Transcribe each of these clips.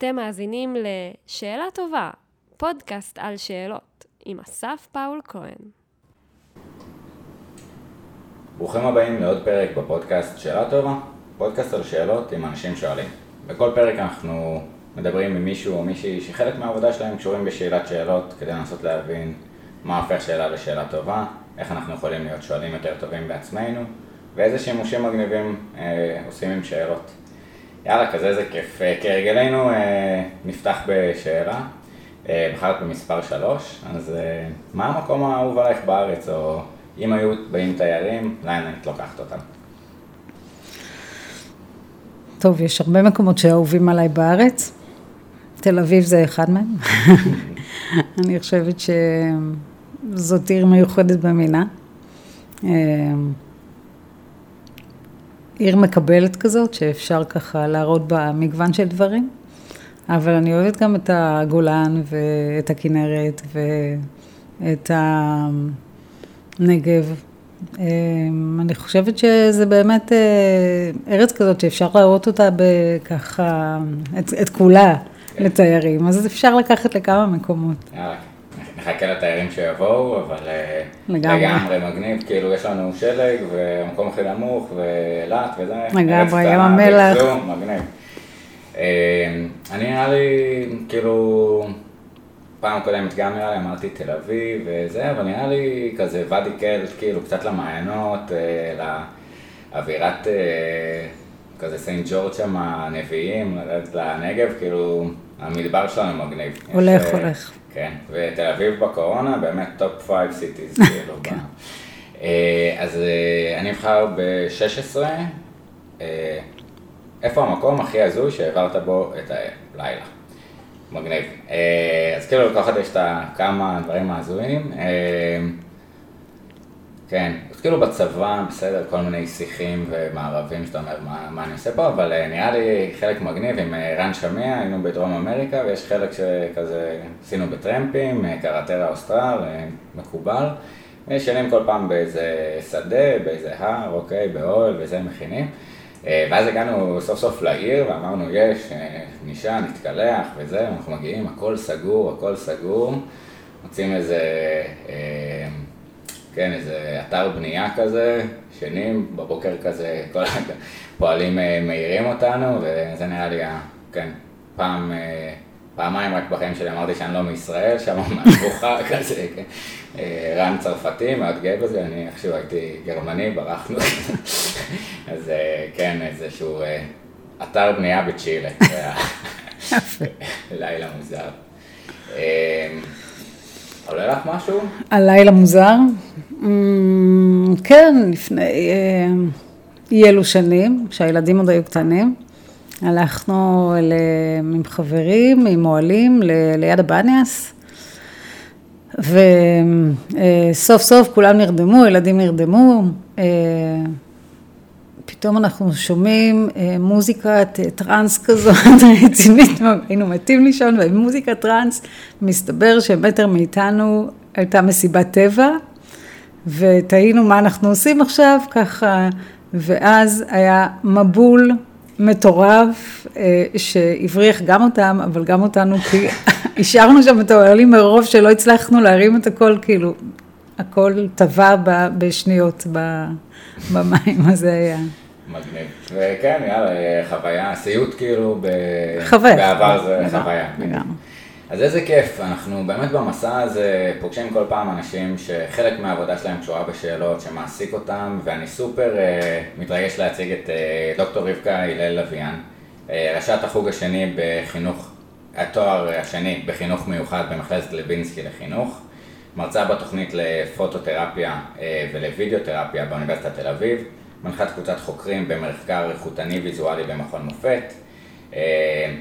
אתם מאזינים ל"שאלה טובה", פודקאסט על שאלות, עם אסף פאול כהן. ברוכים הבאים לעוד פרק בפודקאסט שאלה טובה, פודקאסט על שאלות עם אנשים שואלים. בכל פרק אנחנו מדברים עם מישהו או מישהי שחלק מהעבודה שלהם קשורים בשאלת שאלות כדי לנסות להבין מה הופך שאלה לשאלה טובה, איך אנחנו יכולים להיות שואלים יותר טובים בעצמנו ואיזה שימושים מגניבים אה, עושים עם שאלות. יאללה, כזה זה כיף. אה, כהרגלנו אה, נפתח בשאלה, אה, בחרת במספר שלוש, אז מה המקום האהוב עלייך בארץ, או אם היו באים תיירים, לאן היית לוקחת אותם? טוב, יש הרבה מקומות שאהובים עליי בארץ. תל אביב זה אחד מהם. אני חושבת שזאת עיר מיוחדת במינה. עיר מקבלת כזאת, שאפשר ככה להראות בה מגוון של דברים, אבל אני אוהבת גם את הגולן ואת הכנרת ואת הנגב. אה, אני חושבת שזה באמת אה, ארץ כזאת שאפשר להראות אותה בככה, את, את כולה לתיירים, אז אפשר לקחת לכמה מקומות. יאללה, נחכה לתיירים שיבואו, אבל אה, לגמרי. לגמרי מגניב, כאילו יש לנו שלג והמקום הכי נמוך ואילת וזה, לגמרי, ים המלח. מגניב. אה, אני נראה לי, כאילו, פעם קודמת גם נראה לי אמרתי תל אביב וזה, אבל נראה לי כזה ואדי קלט, כאילו קצת למעיינות, אה, לאווירת אה, כזה סנט ג'ורג' שם, הנביאים, לנגב, כאילו, המדבר שלנו מגניב. הולך, הולך. כן, ותל אביב בקורונה, באמת top five cities, כאילו. כן. אה, אז אה, אני אבחר ב-16, איפה המקום הכי הזוי שהעברת בו את הלילה? מגניב. אה, אז כאילו לכל אחד יש את הכמה דברים ההזויים. אה, כן, כאילו בצבא, בסדר, כל מיני שיחים ומערבים שאתה אומר מה, מה אני עושה פה, אבל אה, נראה לי חלק מגניב עם אה, רן שמע, היינו בדרום אמריקה, ויש חלק שכזה עשינו בטרמפים, אה, קראטרה אוסטרל, אה, מקובל. וישנים כל פעם באיזה שדה, באיזה הר, אוקיי, באוהל, וזה מכינים. ואז הגענו סוף סוף לעיר ואמרנו, יש, נישה, נתקלח וזה, אנחנו מגיעים, הכל סגור, הכל סגור. מוצאים איזה, אה, כן, איזה אתר בנייה כזה, ישנים, בבוקר כזה, כל הפועלים אה, מעירים אותנו, וזה נראה לי, כן, פעם, אה, פעמיים רק בחיים שלי אמרתי שאני לא מישראל, שם מהבוכה כזה, כן. אה, רן צרפתי, מאוד גאה בזה, אני איכשהו הייתי גרמני, ברחנו. אז כן, איזשהו אתר בנייה בצ'ילה. לילה מוזר. אה, עולה לך משהו? הלילה מוזר. אמ, כן, לפני אה, אי אלו שנים, כשהילדים עוד היו קטנים, הלכנו ל- עם חברים, עם אוהלים, ל- ליד הבניאס, וסוף סוף כולם נרדמו, ילדים נרדמו. פתאום אנחנו שומעים אה, מוזיקת אה, טראנס כזאת רצינית, היינו מתים לישון, ומוזיקת טראנס, מסתבר שמטר מאיתנו הייתה מסיבת טבע, ותהינו מה אנחנו עושים עכשיו, ככה, ואז היה מבול מטורף, אה, שהבריח גם אותם, אבל גם אותנו, כי השארנו שם את האוהלים מרוב שלא הצלחנו להרים את הכל, כאילו, הכל טבע בשניות במים, אז זה היה. מגניב. וכן, יאללה, חוויה, סיוט כאילו, ב... חוויה. בעבר זה לגמרי, חוויה. לגמרי. אז איזה כיף, אנחנו באמת במסע הזה פוגשים כל פעם אנשים שחלק מהעבודה שלהם קשורה בשאלות שמעסיק אותם, ואני סופר אה, מתרגש להציג את אה, דוקטור רבקה הלל לוויאן, אה, ראשת החוג השני בחינוך, התואר השני בחינוך מיוחד במכללת לוינסקי לחינוך, מרצה בתוכנית לפוטותרפיה אה, ולוידאותרפיה באוניברסיטת תל אביב, מנחת קבוצת חוקרים במחקר איכותני ויזואלי במכון מופת. אה,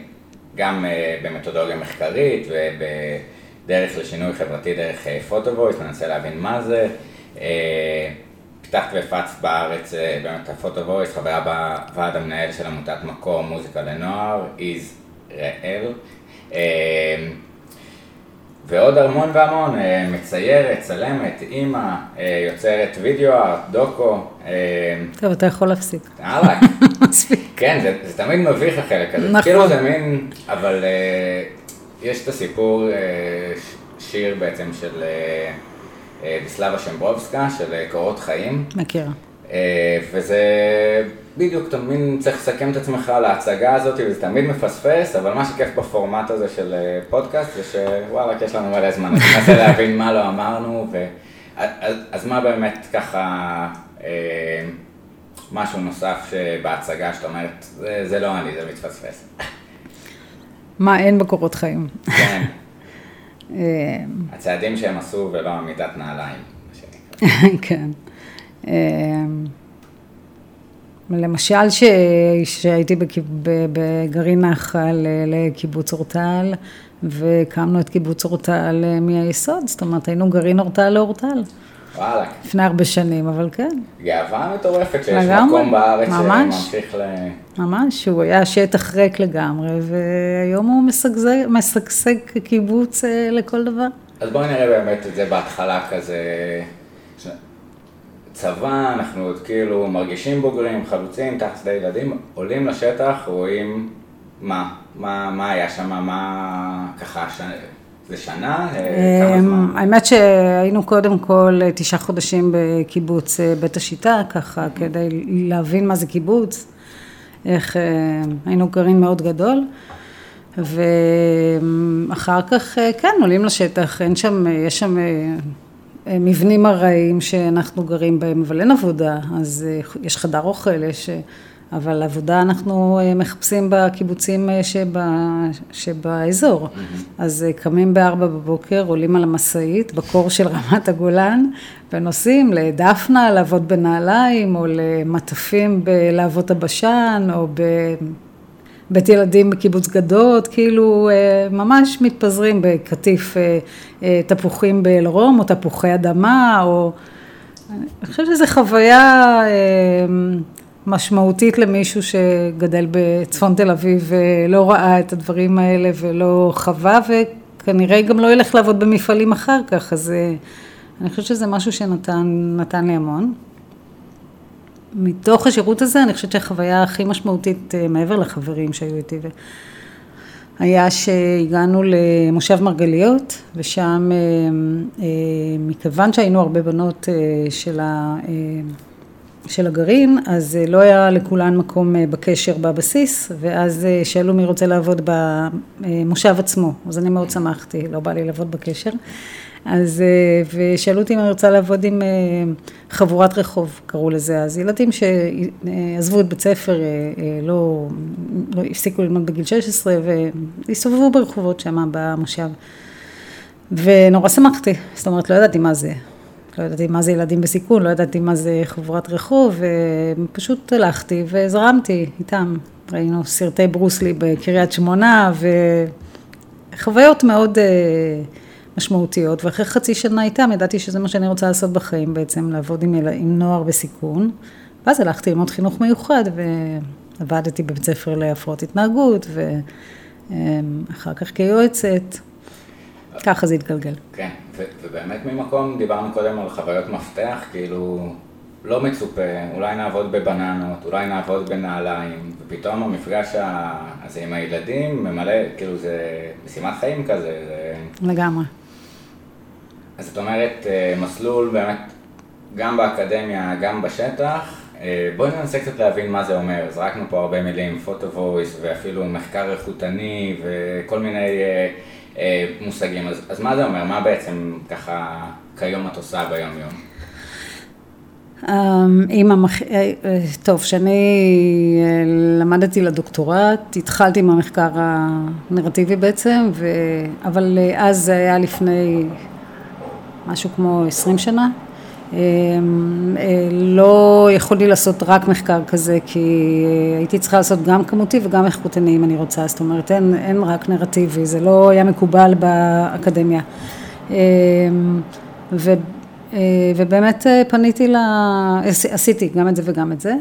גם אה, במתודולוגיה מחקרית ובדרך לשינוי חברתי דרך photovoice, מנסה להבין מה זה. אה, פיתחת והפצת בארץ אה, באמת את ה photovoice, חברה בוועד המנהל של עמותת מקום מוזיקה לנוער, איז ראל. ועוד המון והמון, אה, מציירת, צלמת, אימא, אה, יוצרת וידאו ארט, דוקו. אה, טוב, אתה יכול להפסיק. אהלן. מספיק. כן, זה, זה תמיד מביך החלק הזה. נכון. כאילו זה מין, אבל יש את הסיפור, שיר בעצם של ויסלבה שמברובסקה, של קורות חיים. מכירה. אה, וזה בדיוק, מבין, צריך לסכם את עצמך על ההצגה הזאת, וזה תמיד מפספס, אבל מה שכיף בפורמט הזה של אה, פודקאסט, זה שוואלה, יש לנו מלא זמן, אז ננסה להבין מה לא אמרנו, ו... אז, אז מה באמת ככה, אה, משהו נוסף בהצגה, שאת אומרת, זה, זה לא אני, זה מתפספס. מה אין בקורות חיים? כן, אה, הצעדים שהם עשו ולא עמידת נעליים, מה שנקרא. כן. אה, למשל, ש... שהייתי בקיב... ב- בגרעין נחל אה, לקיבוץ אורטל, והקמנו את קיבוץ אורטל אה, מהיסוד, זאת אומרת, היינו גרעין אורטל לאורטל, וואלה, לפני הרבה שנים, אבל כן, גאווה מטורפת שיש לגמרי, מקום בארץ ממש. שממשיך ל... ממש, הוא היה שטח ריק לגמרי, והיום הוא משגשג, אה, לכל דבר. אז בואי נראה באמת את זה בהתחלה כזה, צבא, אנחנו עוד כאילו מרגישים בוגרים, חלוצים, תחת ילדים, עולים לשטח, רואים מה, מה, מה היה שם, מה ככה, ש... זה שנה? אה, כמה אמ, זמן? האמת שהיינו קודם כל אה, תשעה חודשים בקיבוץ אה, בית השיטה, ככה כדי להבין מה זה קיבוץ, איך היינו גרעין מאוד גדול, ואחר כך כן עולים לשטח, אין שם, יש שם מבנים ארעיים שאנחנו גרים בהם, אבל אין עבודה, אז אה, יש חדר אוכל, יש... אה, אבל עבודה אנחנו אה, מחפשים בקיבוצים שבה, שבאזור. אז אה, קמים בארבע בבוקר, עולים על המשאית בקור של רמת הגולן, ונוסעים לדפנה לעבוד בנעליים, או למטפים בלהבות הבשן, או בבית ילדים בקיבוץ גדות, כאילו אה, ממש מתפזרים בקטיף אה, אה, תפוחים באלרום, או תפוחי אדמה, או... אני חושבת שזו חוויה משמעותית למישהו שגדל בצפון תל אביב ולא ראה את הדברים האלה ולא חווה, וכנראה גם לא ילך לעבוד במפעלים אחר כך, אז אני חושבת שזה משהו שנתן נתן לי המון. מתוך השירות הזה, אני חושבת שהחוויה הכי משמעותית, אה, מעבר לחברים שהיו איתי, היה שהגענו למושב מרגליות, ושם, אה, אה, מכיוון שהיינו הרבה בנות של, ה, של הגרעין, אז לא היה לכולן מקום בקשר בבסיס, ואז שאלו מי רוצה לעבוד במושב עצמו, אז אני מאוד שמחתי, לא בא לי לעבוד בקשר. אז, אה, ושאלו אותי אם אני רוצה לעבוד עם אה, חבורת רחוב, קראו לזה אז. ילדים שעזבו את בית ספר, אה, אה, לא, לא הפסיקו ללמוד בגיל 16, והסתובבו ברחובות שם במושב. ונורא שמחתי, זאת אומרת, לא ידעתי מה זה. לא ידעתי מה זה ילדים בסיכון, לא ידעתי מה זה חבורת רחוב, ופשוט הלכתי וזרמתי איתם. ראינו סרטי ברוסלי בקריית שמונה, וחוויות מאוד אה, משמעותיות, ואחרי חצי שנה איתם ידעתי שזה מה שאני רוצה לעשות בחיים בעצם, לעבוד עם. עם נוער בסיכון. ואז הלכתי ללמוד חינוך מיוחד, ועבדתי בבית ספר להפרעות התנהגות, ואחר כך כיועצת. ככה זה התגלגל. כן, ו- ובאמת ממקום, דיברנו קודם על חוויות מפתח, כאילו לא מצופה, אולי נעבוד בבננות, אולי נעבוד בנעליים, ופתאום המפגש הזה עם הילדים ממלא, כאילו זה משימת חיים כזה. זה... לגמרי. אז את אומרת, אה, מסלול באמת, גם באקדמיה, גם בשטח. אה, בואי ננסה קצת להבין מה זה אומר. זרקנו פה הרבה מילים, פוטו וויס, ואפילו מחקר איכותני, וכל מיני אה, אה, מושגים. אז, אז מה זה אומר? מה בעצם ככה כיום את עושה ביום-יום? אמ, עם המח... אה, טוב, כשאני למדתי לדוקטורט, התחלתי עם המחקר הנרטיבי בעצם, ו... אבל אז זה היה לפני משהו כמו 20 שנה. אמ, אה, לא יכולתי לעשות רק מחקר כזה, כי אה, הייתי צריכה לעשות גם כמותי וגם איכותני אם אני רוצה, זאת אומרת אין, אין רק נרטיבי, זה לא היה מקובל באקדמיה. אמ, ו... אה, ובאמת פניתי ל... עשיתי גם את זה וגם את זה,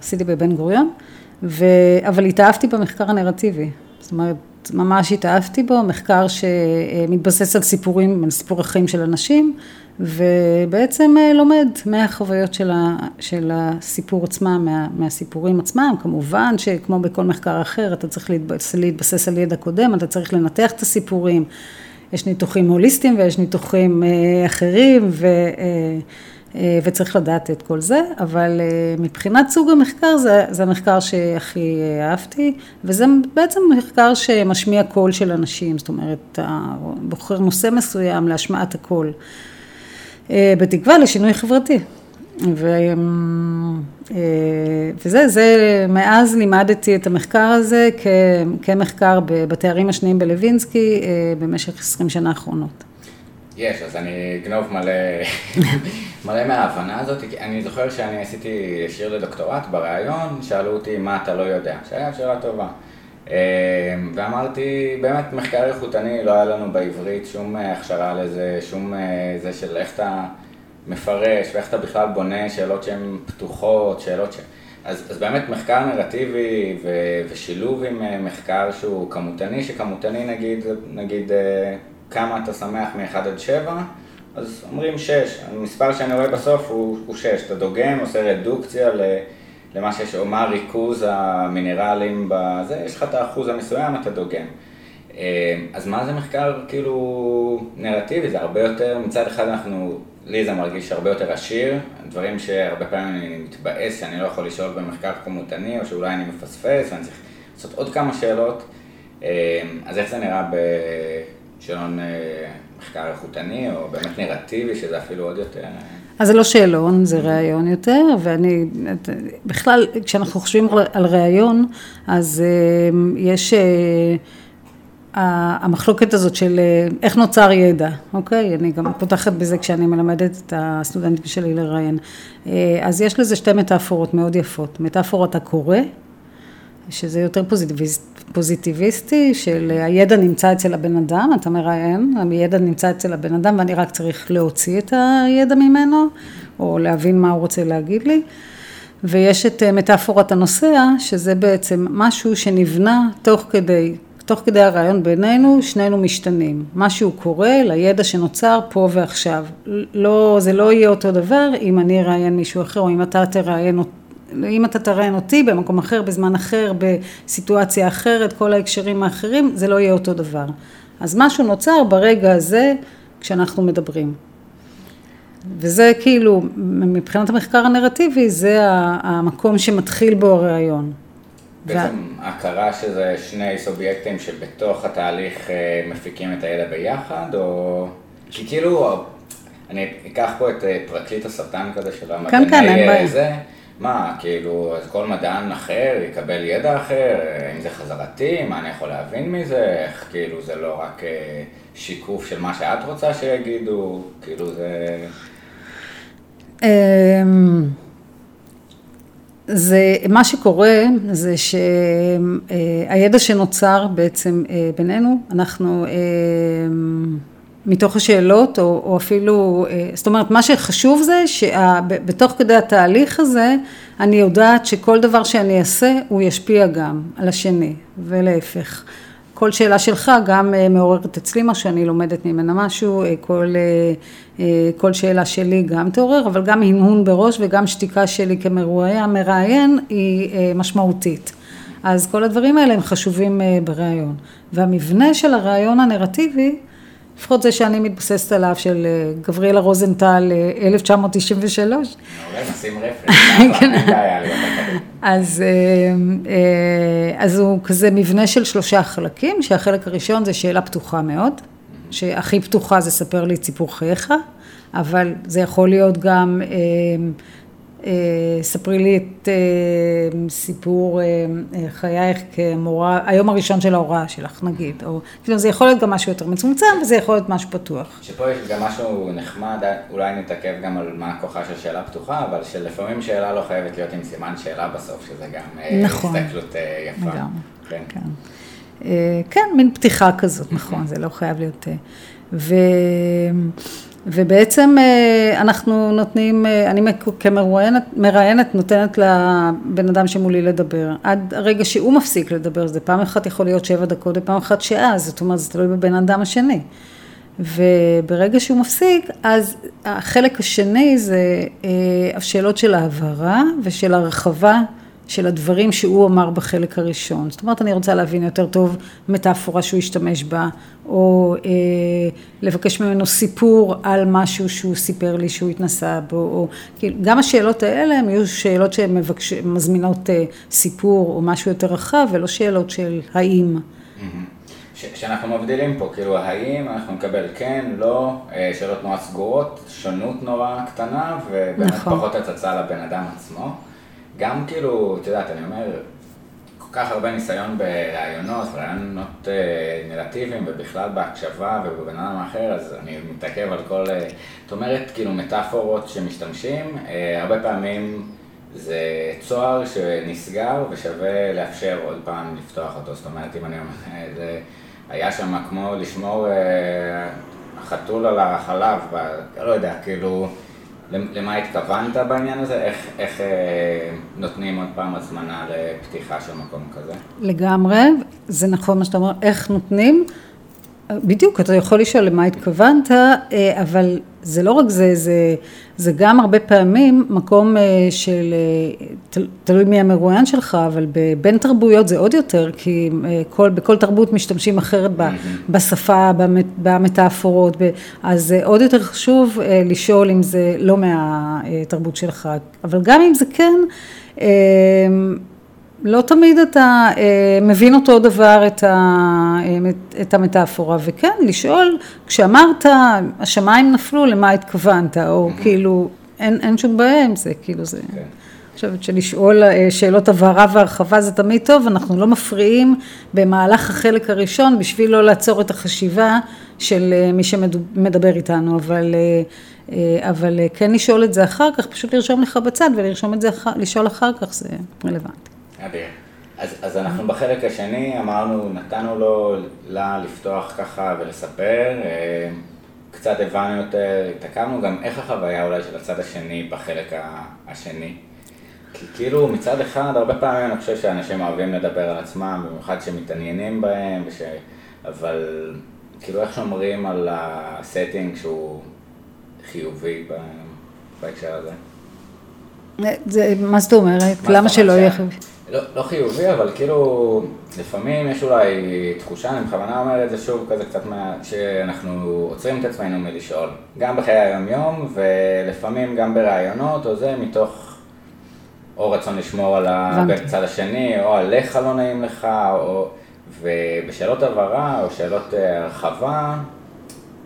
עשיתי בבן גוריון, ו... אבל התאהבתי במחקר הנרטיבי. זאת אומרת, ממש התאהבתי בו, מחקר שמתבסס על סיפורים, על סיפור החיים של אנשים, ובעצם אה, לומד מהחוויות של, ה, של הסיפור עצמם, מה, מהסיפורים עצמם, כמובן שכמו בכל מחקר אחר, אתה צריך להתבסס, להתבסס על ידע קודם, אתה צריך לנתח את הסיפורים, יש ניתוחים הוליסטיים ויש ניתוחים אה, אחרים, ו... אה, וצריך לדעת את כל זה, אבל מבחינת סוג המחקר זה, זה המחקר שהכי אהבתי, וזה בעצם מחקר שמשמיע קול של אנשים, זאת אומרת, בוחר נושא מסוים להשמעת הקול. אה, בתקווה לשינוי חברתי. ו... אה, וזה, זה, מאז לימדתי את המחקר הזה כ... כמחקר בתארים השניים בלווינסקי אה, במשך עשרים שנה האחרונות. יש, אז אני אגנוב מלא, מלא מההבנה הזאת, כי אני זוכר שאני עשיתי שיר לדוקטורט בריאיון, שאלו אותי מה אתה לא יודע, שהיה שאלה טובה. אמ, ואמרתי, באמת מחקר איכותני, לא היה לנו בעברית שום אה, הכשרה לזה, שום אה, זה של איך אתה מפרש ואיך אתה בכלל בונה שאלות שהן פתוחות, שאלות ש... אז, אז באמת מחקר נרטיבי ו, ושילוב עם אה, מחקר שהוא כמותני, שכמותני נגיד, נגיד כמה אתה שמח מ-1 עד 7, אז אומרים 6, המספר שאני רואה בסוף הוא, הוא 6, אתה דוגם, עושה רדוקציה ל... למה שיש, או מה ריכוז המינרלים בזה, יש לך את האחוז המסוים, אתה דוגם. אה, אז מה זה מחקר כאילו נרטיבי? זה הרבה יותר, מצד אחד אנחנו, לי זה מרגיש הרבה יותר עשיר, דברים שהרבה פעמים אני מתבאס שאני לא יכול לשאול במחקר כמותני, או שאולי אני מפספס ואני צריך לעשות עוד כמה שאלות. אה, אז איך זה נראה בשאלון אה, מחקר איכותני, או באמת נרטיבי, שזה אפילו עוד יותר... אז זה לא שאלון, זה ראיון יותר, ואני, בכלל, כשאנחנו חושבים על ראיון, אז אה, יש אה, המחלוקת הזאת של אה, איך נוצר ידע, אוקיי? אני גם פותחת בזה כשאני מלמדת את הסטודנטים שלי לראיין. אז יש לזה שתי מטאפורות מאוד יפות. מטאפורת הקורא, שזה יותר פוזיטיביסט, פוזיטיביסטי, של הידע נמצא אצל הבן אדם, אתה מראיין, הידע נמצא אצל הבן אדם ואני רק צריך להוציא את הידע ממנו, או להבין מה הוא רוצה להגיד לי. ויש את אה, מטאפורת הנוסע, שזה בעצם משהו שנבנה תוך כדי, תוך כדי הרעיון בינינו, שנינו משתנים. משהו קורה לידע שנוצר פה ועכשיו. לא, זה לא יהיה אותו דבר אם אני אראיין מישהו אחר, או אם אתה תראיין. אם אתה תראיין אותי במקום אחר, בזמן אחר, בסיטואציה אחרת, כל ההקשרים האחרים, זה לא יהיה אותו דבר. אז משהו נוצר ברגע הזה כשאנחנו מדברים. וזה כאילו, מבחינת המחקר הנרטיבי, זה המקום שמתחיל בו הרעיון. בעצם הכרה שזה שני סובייקטים שבתוך התהליך אה, מפיקים את הידע ביחד, או... כי כאילו, אני אקח פה את אה, פרקליט הסרטן כזה של המדעני כן, כן, אין בעיה. זה. מה, כאילו, אז כל מדען אחר יקבל ידע אחר, אם זה חזרתי, מה אני יכול להבין מזה, איך כאילו זה לא רק אה, שיקוף של מה שאת רוצה שיגידו, כאילו זה... אמ, זה, מה שקורה זה שהידע שנוצר בעצם אה, בינינו, אנחנו מתוך השאלות, או, או אפילו, אה, זאת אומרת, מה שחשוב זה שבתוך כדי התהליך הזה, אני יודעת שכל דבר שאני אעשה, הוא ישפיע גם על השני, ולהפך. כל שאלה שלך גם אה, מעוררת אצלי משהו, אני לומדת ממנה משהו, אה, כל, כל שאלה שלי גם תעורר, אבל גם הנהון בראש וגם שתיקה שלי כמראיין היא משמעותית. אז כל הדברים האלה הם חשובים בראיון. והמבנה של הראיון הנרטיבי לפחות זה שאני מתבססת עליו, של אה, גבריאלה רוזנטל, 1993. אה, מעולה, נשים רפרנס, כן. אז, אה, אז הוא כזה מבנה של שלושה חלקים, שהחלק הראשון זה שאלה פתוחה מאוד, שהכי פתוחה זה ספר לי את סיפור חייך, אבל זה יכול להיות גם ספרי לי את אה, סיפור אה, חייך כמורה, היום הראשון של ההוראה שלך נגיד, או כאילו זה יכול להיות גם משהו יותר מצומצם וזה יכול להיות משהו פתוח. שפה יש גם משהו נחמד, אולי נתעכב גם על מה הכוחה של שאלה פתוחה, אבל שלפעמים שאלה לא חייבת להיות עם סימן שאלה בסוף, שזה גם נכון, הסתכלות יפה. לגמרי, כן. כן. כן, מין פתיחה כזאת, נכון, זה לא חייב להיות... ו... ובעצם אה, אנחנו נותנים, אה, אני כמרואיינת, מראיינת נותנת לבן אדם שמולי לדבר, עד הרגע שהוא מפסיק לדבר, זה פעם אחת יכול להיות שבע דקות ופעם אחת שעה, זאת אומרת זה תלוי בבן אדם השני. וברגע שהוא מפסיק, אז החלק השני זה אה, השאלות של ההבהרה ושל הרחבה של הדברים שהוא אמר בחלק הראשון. זאת אומרת, אני רוצה להבין יותר טוב מטאפורה שהוא השתמש בה, או אה, לבקש ממנו סיפור על משהו שהוא סיפר לי שהוא התנסה בו, או כאילו, גם השאלות האלה הן יהיו שאלות שהן מזמינות אה, סיפור או משהו יותר רחב, ולא שאלות של האם. כשאנחנו מבדילים פה, כאילו האם אנחנו נקבל כן, לא, אה, שאלות נורא סגורות, שונות נורא קטנה, ובאמת נכון. פחות הצצה לבן אדם עצמו. גם כאילו, את יודעת, אני אומר, כל כך הרבה ניסיון ברעיונות, רעיונות אה, נרטיביים, ובכלל בהקשבה ובבן אדם האחר, אז אני מתעכב על כל, אה, את אומרת, כאילו מטאפורות שמשתמשים, אה, הרבה פעמים זה צוהר שנסגר ושווה לאפשר עוד פעם לפתוח אותו, זאת אומרת, אם אני אומר, זה היה שם כמו לשמור חתול על החלב, לא יודע, כאילו... למה התכוונת בעניין הזה? איך, איך אה, נותנים עוד פעם הזמנה לפתיחה של מקום כזה? לגמרי, זה נכון מה שאתה אומר, איך נותנים? בדיוק, אתה יכול לשאול למה התכוונת, אה, אבל זה לא רק זה, זה, זה גם הרבה פעמים מקום אה, של, אה, תלוי מי המרואיין שלך, אבל בין תרבויות זה עוד יותר, כי כל, בכל תרבות משתמשים אחרת בשפה, במטאפורות, אז עוד יותר חשוב לשאול אם זה לא מהתרבות שלך, אבל גם אם זה כן, לא תמיד אתה אה, מבין אותו דבר את, ה, אה, את המטאפורה, וכן, לשאול, כשאמרת השמיים נפלו, למה התכוונת, או. כאילו, אין, אין שום בעיה עם זה, כאילו זה... כן. חושבת שלשאול אה, שאלות הבהרה והרחבה זה תמיד טוב, אנחנו לא מפריעים במהלך החלק הראשון בשביל לא לעצור את החשיבה של מי שמדבר איתנו, אבל, אבל כן לשאול את זה אחר כך, פשוט לרשום לך בצד ולרשום את זה, לשאול אחר כך זה רלוונטי. אדיר. אז, אז אנחנו בחלק השני אמרנו, נתנו לו, לה לפתוח ככה ולספר, אה, קצת הבנו יותר, התעכבנו גם איך החוויה אולי של הצד השני בחלק השני. כי כאילו מצד אחד, הרבה פעמים אני חושב שאנשים אוהבים לדבר על עצמם, במיוחד שמתעניינים בהם, וש... אבל כאילו איך שומרים על הסטינג שהוא חיובי בהקשר הזה? זה, מה זאת אומרת? למה שלא יהיה חיובי? לא, לא חיובי, אבל כאילו, לפעמים יש אולי תחושה, אני בכוונה אומר את זה שוב כזה קצת מה... שאנחנו עוצרים את עצמנו מלשאול. גם בחיי היום-יום, ולפעמים גם ברעיונות, או זה, מתוך או רצון לשמור על הצד השני, או עליך לא נעים לך, או... ובשאלות הבהרה, או שאלות אה, הרחבה,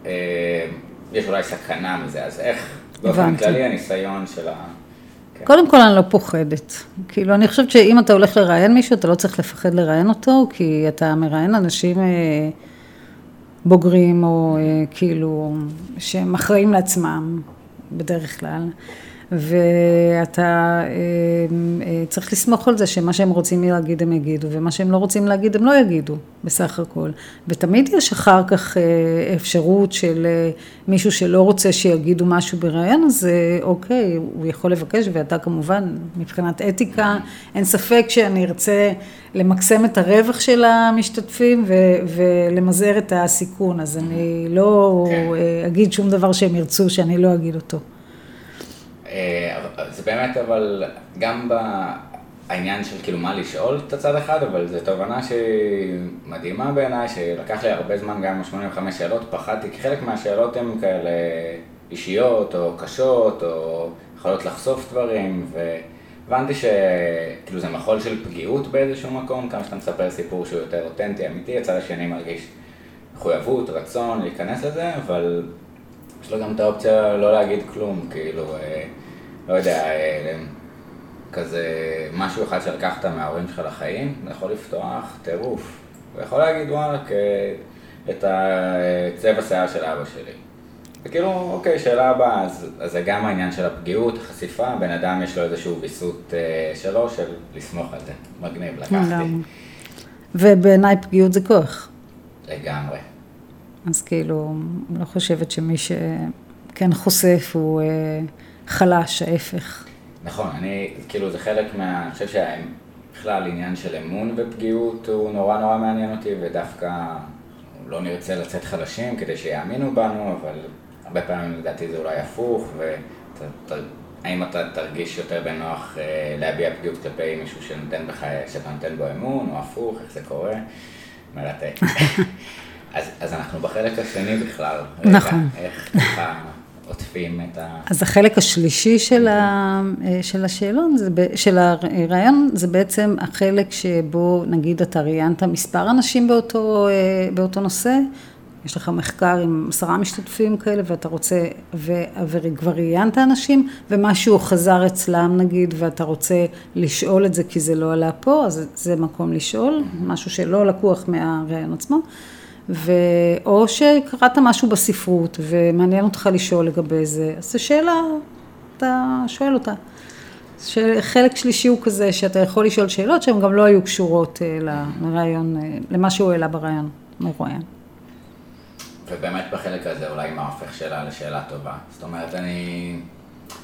אה, יש אולי סכנה מזה, אז איך, באופן כללי, הניסיון של ה... קודם כל אני לא פוחדת. כאילו, אני חושבת שאם אתה הולך לראיין מישהו, אתה לא צריך לפחד לראיין אותו, כי אתה מראיין אנשים אה, בוגרים, או אה, כאילו, שהם אחראים לעצמם, בדרך כלל. ואתה אה, אה, צריך לסמוך על זה שמה שהם רוצים להגיד הם יגידו, ומה שהם לא רוצים להגיד הם לא יגידו, בסך הכל. ותמיד יש אחר כך אה, אפשרות של מישהו שלא רוצה שיגידו משהו בראיין, אז אוקיי, הוא יכול לבקש, ואתה כמובן, מבחינת אתיקה, אין ספק שאני ארצה למקסם את הרווח של המשתתפים ולמזער את הסיכון, אז אני לא כן. אגיד שום דבר שהם ירצו שאני לא אגיד אותו. אה, זה באמת אבל גם בעניין של כאילו מה לשאול את הצד אחד, אבל זו תובנה שהיא מדהימה בעיניי, שלקח לי הרבה זמן גם עם 85 שאלות, פחדתי, כי חלק מהשאלות הן כאלה אישיות או קשות, או יכולות לחשוף דברים, והבנתי שכאילו זה מחול של פגיעות באיזשהו מקום, כמה שאתה מספר סיפור שהוא יותר אותנטי, אמיתי, הצד השני מרגיש מחויבות, רצון להיכנס לזה, אבל יש לו גם את האופציה לא להגיד כלום, כאילו... אה, לא יודע, אה, כזה משהו אחד שלקחת מההורים שלך לחיים, זה יכול לפתוח טירוף. הוא יכול להגיד, וואלה, את הצבע שיער של אבא שלי. וכאילו, אוקיי, שאלה הבאה, אז, אז זה גם העניין של הפגיעות, החשיפה, בן אדם יש לו איזשהו ויסות אה, שלו של לסמוך על זה. מגניב, לקחתי. ובעיניי פגיעות זה כוח. לגמרי. אז כאילו, לא חושבת שמי ש... כן חושף, הוא אה, חלש, ההפך. נכון, אני, כאילו זה חלק מה... אני חושב שבכלל עניין של אמון ופגיעות הוא נורא נורא מעניין אותי, ודווקא לא נרצה לצאת חלשים כדי שיאמינו בנו, אבל הרבה פעמים לדעתי זה אולי הפוך, והאם אתה תרגיש יותר בנוח אה, להביע פגיעות כלפי מישהו שנותן בך, שאתה נותן בו אמון, או הפוך, איך זה קורה? מרתק. אז, אז אנחנו בחלק השני בכלל. נכון. איך ככה עוטפים את ה... אז החלק השלישי של, ה, של השאלון, זה, ב- של הרעיון, זה בעצם החלק שבו נגיד אתה ראיינת מספר אנשים באותו, אה, באותו נושא, יש לך מחקר עם עשרה משתתפים כאלה ואתה רוצה, ו, וכבר ראיינת אנשים ומשהו חזר אצלם נגיד ואתה רוצה לשאול את זה כי זה לא עלה פה, אז זה מקום לשאול, משהו שלא לקוח מהראיון עצמו. ו... או שקראת משהו בספרות ומעניין אותך לשאול לגבי זה, אז זו שאלה, אתה שואל אותה. חלק שלישי הוא כזה שאתה יכול לשאול שאלות שהן גם לא היו קשורות אה, לרעיון, אה, למה שהוא העלה ברעיון, מרואיין. ובאמת בחלק הזה אולי מה הופך שאלה לשאלה טובה. זאת אומרת, אני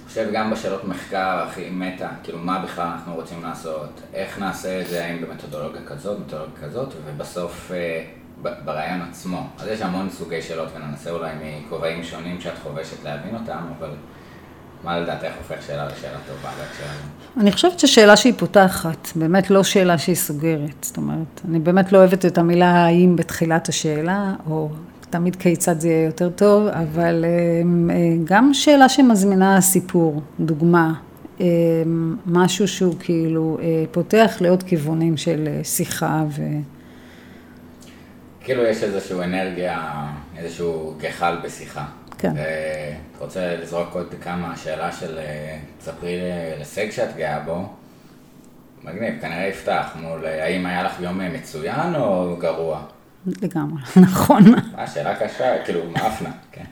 חושב גם בשאלות מחקר הכי מטה, כאילו מה בכלל אנחנו רוצים לעשות, איך נעשה את זה, האם במתודולוגיה כזאת, מתודולוגיה כזאת, ובסוף אה, ברעיון עצמו. אז יש המון סוגי שאלות וננסה אולי מכובעים שונים שאת חובשת להבין אותם, אבל מה לדעתך הופך שאלה לשאלה טובה בהקשר הזה? אני חושבת ששאלה שהיא פותחת, באמת לא שאלה שהיא סוגרת. זאת אומרת, אני באמת לא אוהבת את המילה האם בתחילת השאלה, או תמיד כיצד זה יהיה יותר טוב, אבל אה, אה, גם שאלה שמזמינה סיפור, דוגמה, אה, משהו שהוא כאילו פותח לעוד כיוונים של שיחה ו... כאילו יש איזושהי אנרגיה, איזשהו גחל בשיחה. כן. אתה רוצה לזרוק עוד כמה שאלה של, תספרי להישג שאת גאה בו. מגניב, כנראה יפתח מול, האם היה לך יום מצוין או גרוע? לגמרי, נכון. מה, שאלה קשה, כאילו, מאפנה, כן.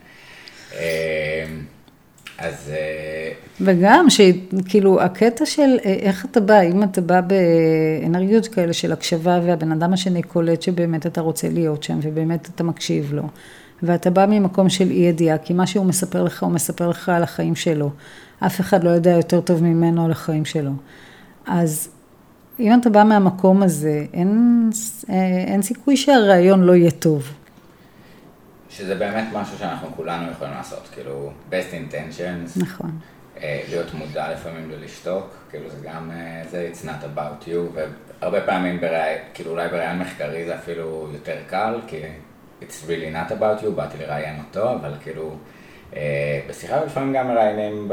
אז... אה, וגם שכאילו הקטע של אה, איך אתה בא, אם אתה בא באנרגיות כאלה של הקשבה והבן אדם השני קולט שבאמת אתה רוצה להיות שם ובאמת אתה מקשיב לו ואתה בא ממקום של אי ידיעה כי מה שהוא מספר לך הוא מספר לך על החיים שלו. אף אחד לא יודע יותר טוב ממנו על החיים שלו. אז אם אתה בא מהמקום הזה אין, אה, אין סיכוי שהרעיון לא יהיה טוב שזה באמת משהו שאנחנו כולנו יכולים לעשות, כאילו, best intentions. נכון. אה, להיות מודע לפעמים ללשתוק, כאילו זה גם, אה, זה it's not about you, והרבה פעמים, בראי, כאילו אולי בראיין מחקרי זה אפילו יותר קל, כי it's really not about you, באתי לראיין אותו, אבל כאילו, אה, בשיחה לפעמים גם מראיינים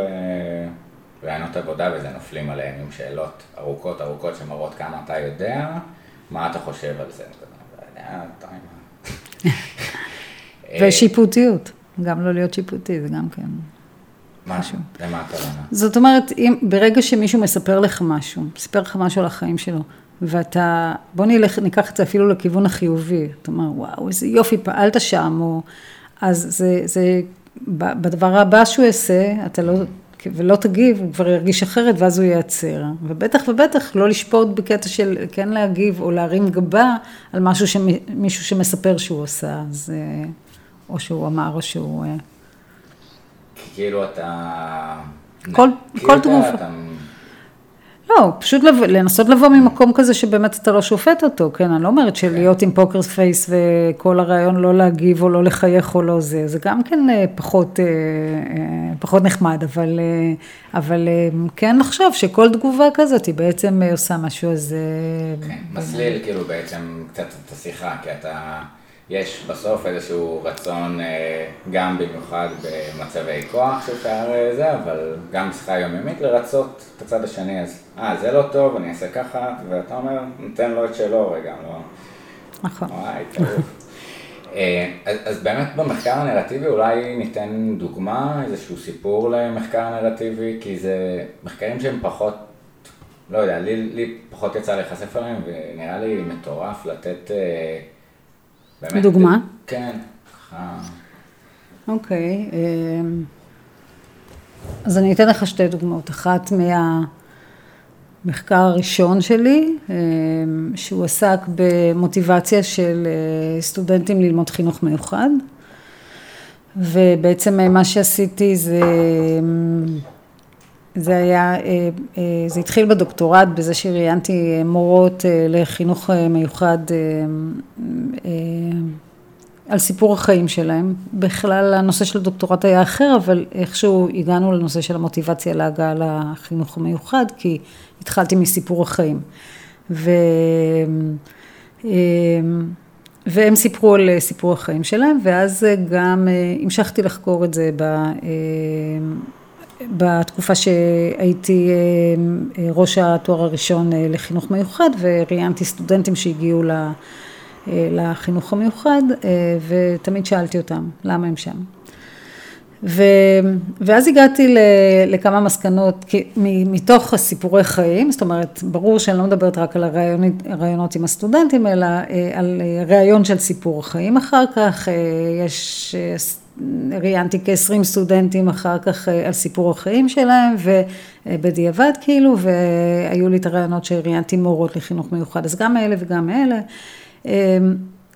בראיינות עבודה וזה נופלים עליהם עם שאלות ארוכות ארוכות שמראות כמה אתה יודע, מה אתה חושב על זה. ושיפוטיות, גם לא להיות שיפוטי, זה גם כן משהו. למה הכוונה? זאת אומרת, אם ברגע שמישהו מספר לך משהו, מספר לך משהו על החיים שלו, ואתה, בוא נלך, ניקח את זה אפילו לכיוון החיובי, אתה אומר, וואו, איזה יופי, פעלת שם, או, אז זה, זה, בדבר הבא שהוא יעשה, אתה לא, ולא תגיב, הוא כבר ירגיש אחרת ואז הוא ייעצר. ובטח ובטח לא לשפוט בקטע של כן להגיב או להרים גבה על משהו שמישהו שמספר שהוא עושה. אז או שהוא אמר, או שהוא... אה, כאילו אתה... כל, כל תגובה. אתה... לא, פשוט לב... לנסות לבוא ממקום כזה שבאמת אתה לא שופט אותו, כן, אני לא אומרת שלהיות עם פוקר פייס וכל הרעיון לא להגיב או לא לחייך או לא זה, זה גם כן אה, פחות, אה, פחות נחמד, אבל, אבל כן לחשוב שכל תגובה כזאת היא בעצם עושה משהו אז... כן, מסליל כאילו בעצם קצת את השיחה, כי אתה... יש בסוף איזשהו רצון, אה, גם במיוחד במצבי כוח שאפשר אה, זה, אבל גם בשיחה יומיומית לרצות את הצד השני, אז אה, זה לא טוב, אני אעשה ככה, ואתה אומר, נותן לו את שלו רגע, לא... נכון. וואי. אה, אז, אז באמת במחקר הנרטיבי אולי ניתן דוגמה, איזשהו סיפור למחקר נרטיבי, כי זה מחקרים שהם פחות, לא יודע, לי, לי פחות יצא להיחשף עליהם, ונראה לי מטורף לתת... באמת. דוגמה? כן. אוקיי, אמ, אז אני אתן לך שתי דוגמאות. אחת מהמחקר הראשון שלי, אמ, שהוא עסק במוטיבציה של אה, סטודנטים ללמוד חינוך מיוחד. ובעצם מה שעשיתי זה, זה היה, זה התחיל בדוקטורט בזה שראיינתי מורות לחינוך מיוחד על סיפור החיים שלהם. בכלל הנושא של הדוקטורט היה אחר, אבל איכשהו הגענו לנושא של המוטיבציה להגעה לחינוך המיוחד, כי התחלתי מסיפור החיים. ו... והם סיפרו על סיפור החיים שלהם, ואז גם המשכתי לחקור את זה ב... בתקופה שהייתי ראש התואר הראשון לחינוך מיוחד, וראיינתי סטודנטים שהגיעו ל... לחינוך המיוחד, ותמיד שאלתי אותם למה הם שם. ו, ואז הגעתי ל, לכמה מסקנות מתוך הסיפורי חיים, זאת אומרת, ברור שאני לא מדברת רק על הרעיונות עם הסטודנטים, אלא על ראיון של סיפור חיים אחר כך, יש, ראיינתי כ-20 סטודנטים אחר כך על סיפור החיים שלהם, ובדיעבד כאילו, והיו לי את הרעיונות שראיינתי מורות לחינוך מיוחד, אז גם אלה וגם אלה.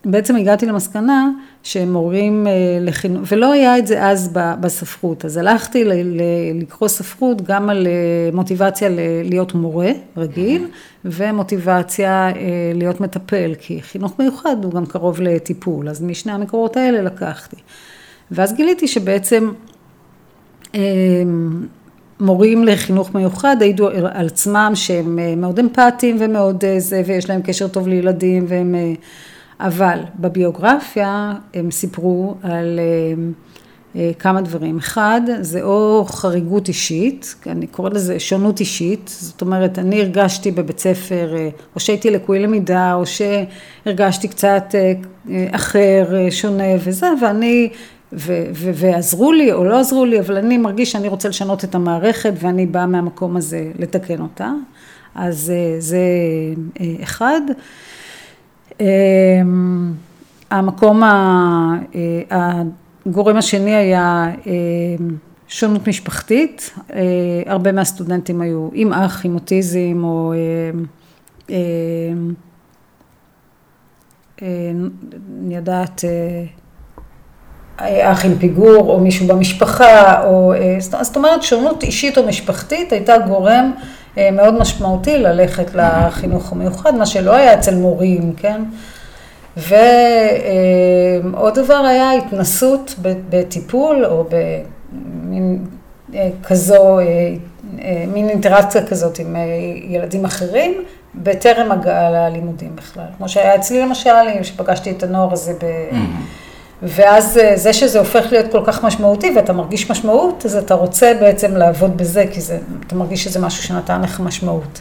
בעצם הגעתי למסקנה שמורים לחינוך, ולא היה את זה אז בספרות, אז הלכתי לקרוא ספרות גם על מוטיבציה להיות מורה רגיל, ומוטיבציה להיות מטפל, כי חינוך מיוחד הוא גם קרוב לטיפול, אז משני המקורות האלה לקחתי. ואז גיליתי שבעצם מורים לחינוך מיוחד העידו על עצמם שהם מאוד אמפתיים ומאוד זה, ויש להם קשר טוב לילדים, והם, אבל בביוגרפיה הם סיפרו על כמה דברים. אחד, זה או חריגות אישית, אני קוראת לזה שונות אישית, זאת אומרת, אני הרגשתי בבית ספר, או שהייתי לקוי למידה, או שהרגשתי קצת אחר, שונה וזה, ואני ו- ו- ועזרו לי או לא עזרו לי, אבל אני מרגיש שאני רוצה לשנות את המערכת ואני באה מהמקום הזה לתקן אותה. אז זה אחד. המקום, הגורם השני היה שונות משפחתית, הרבה מהסטודנטים היו עם אח, עם אוטיזם או אני יודעת אח עם פיגור או מישהו במשפחה, או, זאת אומרת שונות אישית או משפחתית הייתה גורם מאוד משמעותי ללכת לחינוך המיוחד, מה שלא היה אצל מורים, כן? ועוד דבר היה התנסות בטיפול או במין כזו, מין אינטראקציה כזאת עם ילדים אחרים, בטרם הגעה ללימודים בכלל. כמו שהיה אצלי למשל, שפגשתי את הנוער הזה ב... ואז זה שזה הופך להיות כל כך משמעותי ואתה מרגיש משמעות, אז אתה רוצה בעצם לעבוד בזה, כי זה, אתה מרגיש שזה משהו שנתן לך משמעות.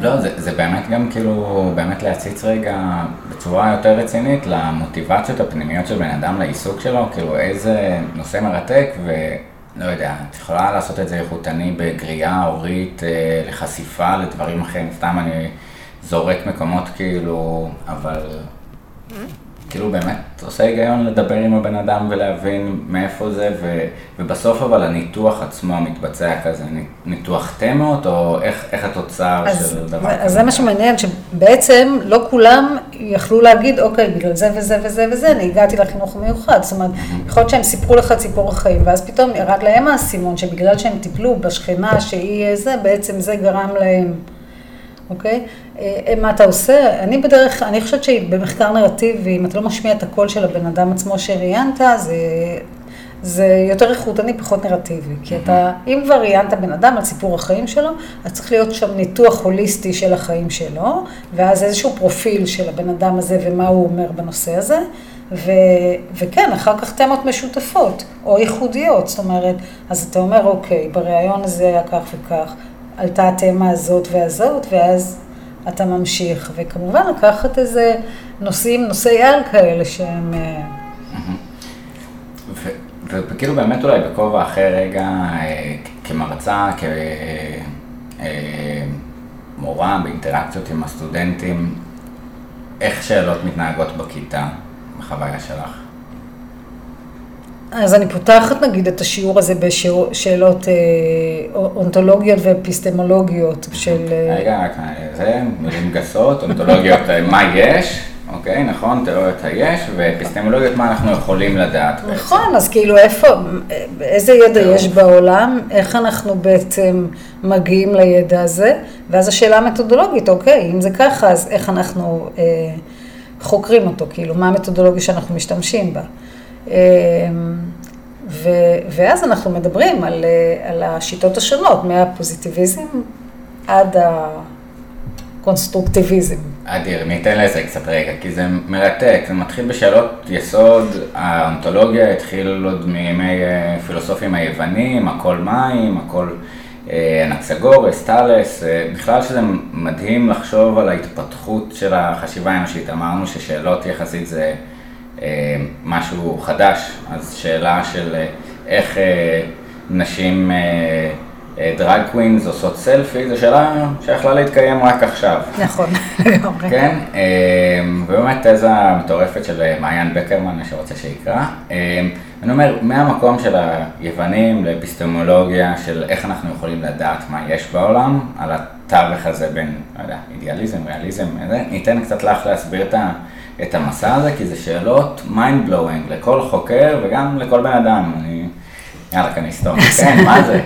לא, זה, זה באמת גם כאילו, באמת להציץ רגע בצורה יותר רצינית למוטיבציות הפנימיות של בן אדם לעיסוק שלו, כאילו איזה נושא מרתק ולא יודע, את יכולה לעשות את זה איכותני בגריעה הורית, לחשיפה לדברים אחרים, סתם אני זורק מקומות כאילו, אבל... כאילו באמת עושה היגיון לדבר עם הבן אדם ולהבין מאיפה זה, ו, ובסוף אבל הניתוח עצמו מתבצע כזה, ניתוח תמות, או איך, איך התוצר אז, של דבר כזה? אז זה מה שמעניין, שבעצם לא כולם יכלו להגיד, אוקיי, בגלל זה וזה וזה וזה, אני הגעתי לחינוך המיוחד, זאת אומרת, יכול להיות שהם סיפרו לך את סיפור החיים, ואז פתאום ירד להם האסימון, שבגלל שהם טיפלו בשכנה שהיא זה, בעצם זה גרם להם. אוקיי? מה אתה עושה? אני בדרך, אני חושבת שבמחקר נרטיבי, אם אתה לא משמיע את הקול של הבן אדם עצמו שראיינת, זה, זה יותר איכותני, פחות נרטיבי. כי אתה, אם כבר ראיינת בן אדם על סיפור החיים שלו, אז צריך להיות שם ניתוח הוליסטי של החיים שלו, ואז איזשהו פרופיל של הבן אדם הזה ומה הוא אומר בנושא הזה. ו, וכן, אחר כך תמות משותפות, או ייחודיות, זאת אומרת, אז אתה אומר, אוקיי, בריאיון הזה היה כך וכך. עלתה התמה הזאת והזאת, ואז אתה ממשיך. וכמובן לקחת איזה נושאים, נושאי על כאלה שהם... וכאילו באמת אולי בכובע אחר רגע, כמרצה, כמורה באינטראקציות עם הסטודנטים, איך שאלות מתנהגות בכיתה, בחוויה שלך? אז אני פותחת נגיד את השיעור הזה בשאלות אונתולוגיות ואפיסטמולוגיות של... רגע, זה מילים גסות, אונתולוגיות, מה יש, אוקיי, נכון, תיאוריות היש, ואפיסטמולוגיות מה אנחנו יכולים לדעת. נכון, אז כאילו איפה, איזה ידע יש בעולם, איך אנחנו בעצם מגיעים לידע הזה, ואז השאלה המתודולוגית, אוקיי, אם זה ככה, אז איך אנחנו אה, חוקרים אותו, כאילו, מה המתודולוגיה שאנחנו משתמשים בה. אה, ו, ואז אנחנו מדברים על, אה, על השיטות השונות, מהפוזיטיביזם עד הקונסטרוקטיביזם. אדיר, ניתן לזה קצת רגע, כי זה מרתק, זה מתחיל בשאלות יסוד, האונטולוגיה התחיל עוד מימי אה, פילוסופים היוונים, הכל מים, הכל אה, אנקסגורס, טאלס, בכלל שזה מדהים לחשוב על ההתפתחות של החשיבה האנושית, אמרנו ששאלות יחסית זה משהו חדש, אז שאלה של איך נשים דרג קווינס עושות סלפי, זו שאלה שיכולה להתקיים רק עכשיו. נכון, לגמרי. כן, ובאמת תזה מטורפת של מעיין בקרמן, מי שרוצה שיקרא. אני אומר, מהמקום של היוונים לאפיסטמולוגיה, של איך אנחנו יכולים לדעת מה יש בעולם, על התווך הזה בין, לא יודע, אידיאליזם, ריאליזם, ניתן קצת לך להסביר את ה... את המסע הזה, כי זה שאלות mind blowing לכל חוקר וגם לכל בן אדם. אני, יאללה, כאן היסטוריה. כן, מה זה?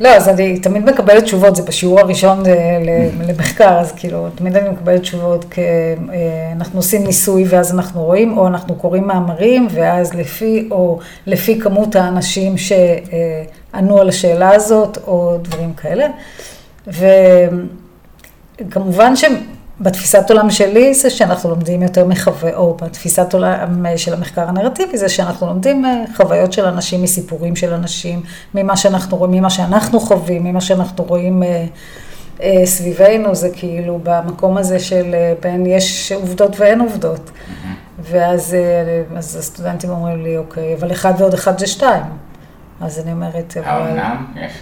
לא, אז אני תמיד מקבלת תשובות, זה בשיעור הראשון למחקר, אז כאילו, תמיד אני מקבלת תשובות, כי אה, אנחנו עושים ניסוי ואז אנחנו רואים, או אנחנו קוראים מאמרים, ואז לפי, או לפי כמות האנשים שענו על השאלה הזאת, או דברים כאלה. וכמובן בתפיסת עולם שלי זה שאנחנו לומדים יותר מחווה, או בתפיסת עולם של המחקר הנרטיבי זה שאנחנו לומדים אה, חוויות של אנשים, מסיפורים של אנשים, ממה שאנחנו רואים, ממה שאנחנו חווים, ממה שאנחנו רואים אה, אה, סביבנו, זה כאילו במקום הזה של בין יש עובדות ואין עובדות. ואז אז הסטודנטים אומרים לי, אוקיי, אבל אחד ועוד אחד זה שתיים. אז אני אומרת, אבל... האומנם? יש,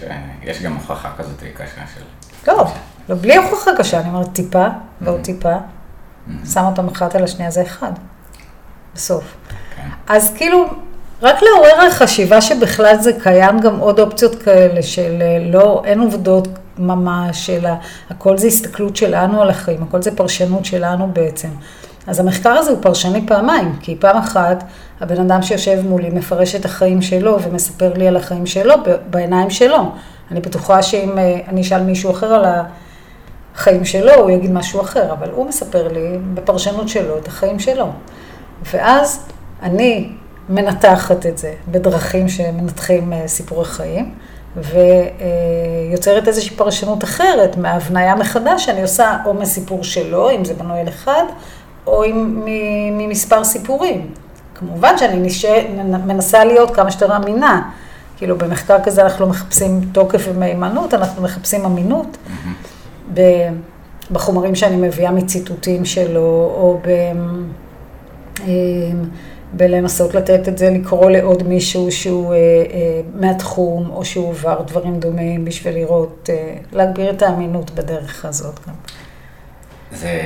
יש גם הוכחה כזאת קשה של... לא. לא, בלי הוכחה קשה, אני אומרת טיפה ועוד mm-hmm. טיפה, mm-hmm. שם אותם אחת על השנייה, זה אחד, בסוף. כן. אז כאילו, רק לעורר על חשיבה שבכלל זה קיים גם עוד אופציות כאלה של אה, לא, אין עובדות ממש, אלא הכל זה הסתכלות שלנו על החיים, הכל זה פרשנות שלנו בעצם. אז המחקר הזה הוא פרשני פעמיים, כי פעם אחת הבן אדם שיושב מולי מפרש את החיים שלו ומספר לי על החיים שלו בעיניים שלו. אני בטוחה שאם אה, אני אשאל מישהו אחר על ה... החיים שלו, הוא יגיד משהו אחר, אבל הוא מספר לי בפרשנות שלו את החיים שלו. ואז אני מנתחת את זה בדרכים שמנתחים אה, סיפורי חיים, ויוצרת איזושהי פרשנות אחרת מהבניה מחדש שאני עושה או מסיפור שלו, אם זה בנוי על אחד, או ממספר סיפורים. כמובן שאני נשא, מנסה להיות כמה שיותר אמינה. כאילו במחקר כזה אנחנו לא מחפשים תוקף ומהימנות, אנחנו מחפשים אמינות. Mm-hmm. בחומרים שאני מביאה מציטוטים שלו, או ב... אמ, בלנסות לתת את זה, לקרוא לעוד מישהו שהוא אה, אה, מהתחום, או שהוא עבר דברים דומים, בשביל לראות, אה, להגביר את האמינות בדרך הזאת גם. זה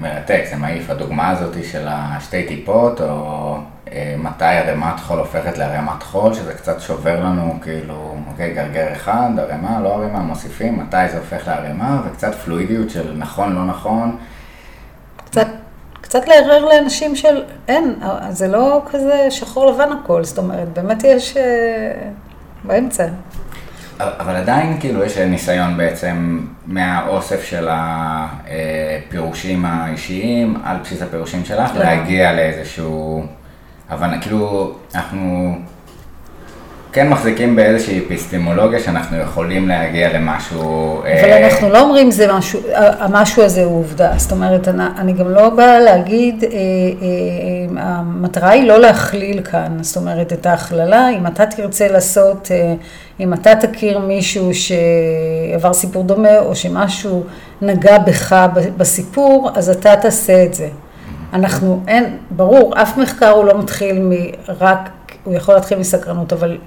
מרתק, זה מעיף. הדוגמה הזאת של השתי טיפות, או אה, מתי ערימת חול הופכת לערימת חול, שזה קצת שובר לנו, כאילו, אוקיי, גרגר אחד, ערימה, לא ערימה, מוסיפים, מתי זה הופך לערימה, וקצת פלואידיות של נכון, לא נכון. קצת, קצת לערער לאנשים של, אין, זה לא כזה שחור לבן הכל, זאת אומרת, באמת יש אה, באמצע. אבל עדיין כאילו יש ניסיון בעצם מהאוסף של הפירושים האישיים על בסיס הפירושים שלך כן. להגיע לאיזשהו הבנה, כאילו אנחנו כן מחזיקים באיזושהי אפיסטמולוגיה שאנחנו יכולים להגיע למשהו... אבל אה... אנחנו לא אומרים זה משהו, המשהו הזה הוא עובדה, זאת אומרת, אני, אני גם לא באה להגיד, אה, אה, המטרה היא לא להכליל כאן, זאת אומרת, את ההכללה, אם אתה תרצה לעשות, אה, אם אתה תכיר מישהו שעבר סיפור דומה, או שמשהו נגע בך בסיפור, אז אתה תעשה את זה. אנחנו, אין, ברור, אף מחקר הוא לא מתחיל מרק, הוא יכול להתחיל מסקרנות, אבל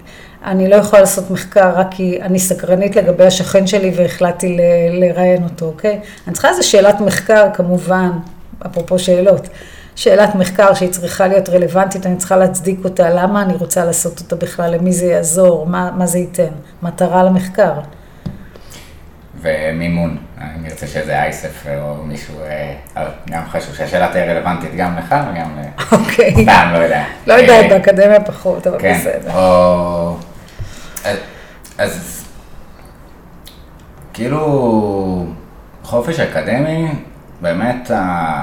אני לא יכולה לעשות מחקר רק כי אני סקרנית לגבי השכן שלי והחלטתי לראיין אותו, אוקיי? אני צריכה איזו שאלת מחקר, כמובן, אפרופו שאלות, שאלת מחקר שהיא צריכה להיות רלוונטית, אני צריכה להצדיק אותה, למה אני רוצה לעשות אותה בכלל, למי זה יעזור, מה, מה זה ייתן, מטרה למחקר. ומימון. אני ארצה שזה אייסף או מישהו, אה, גם חשוב שהשאלה תהיה רלוונטית גם לך וגם ל... אוקיי. סתם, לא יודע. לא יודעת, אה, באקדמיה פחות, אבל כן, בסדר. או... אז- כאילו חופש אקדמי, באמת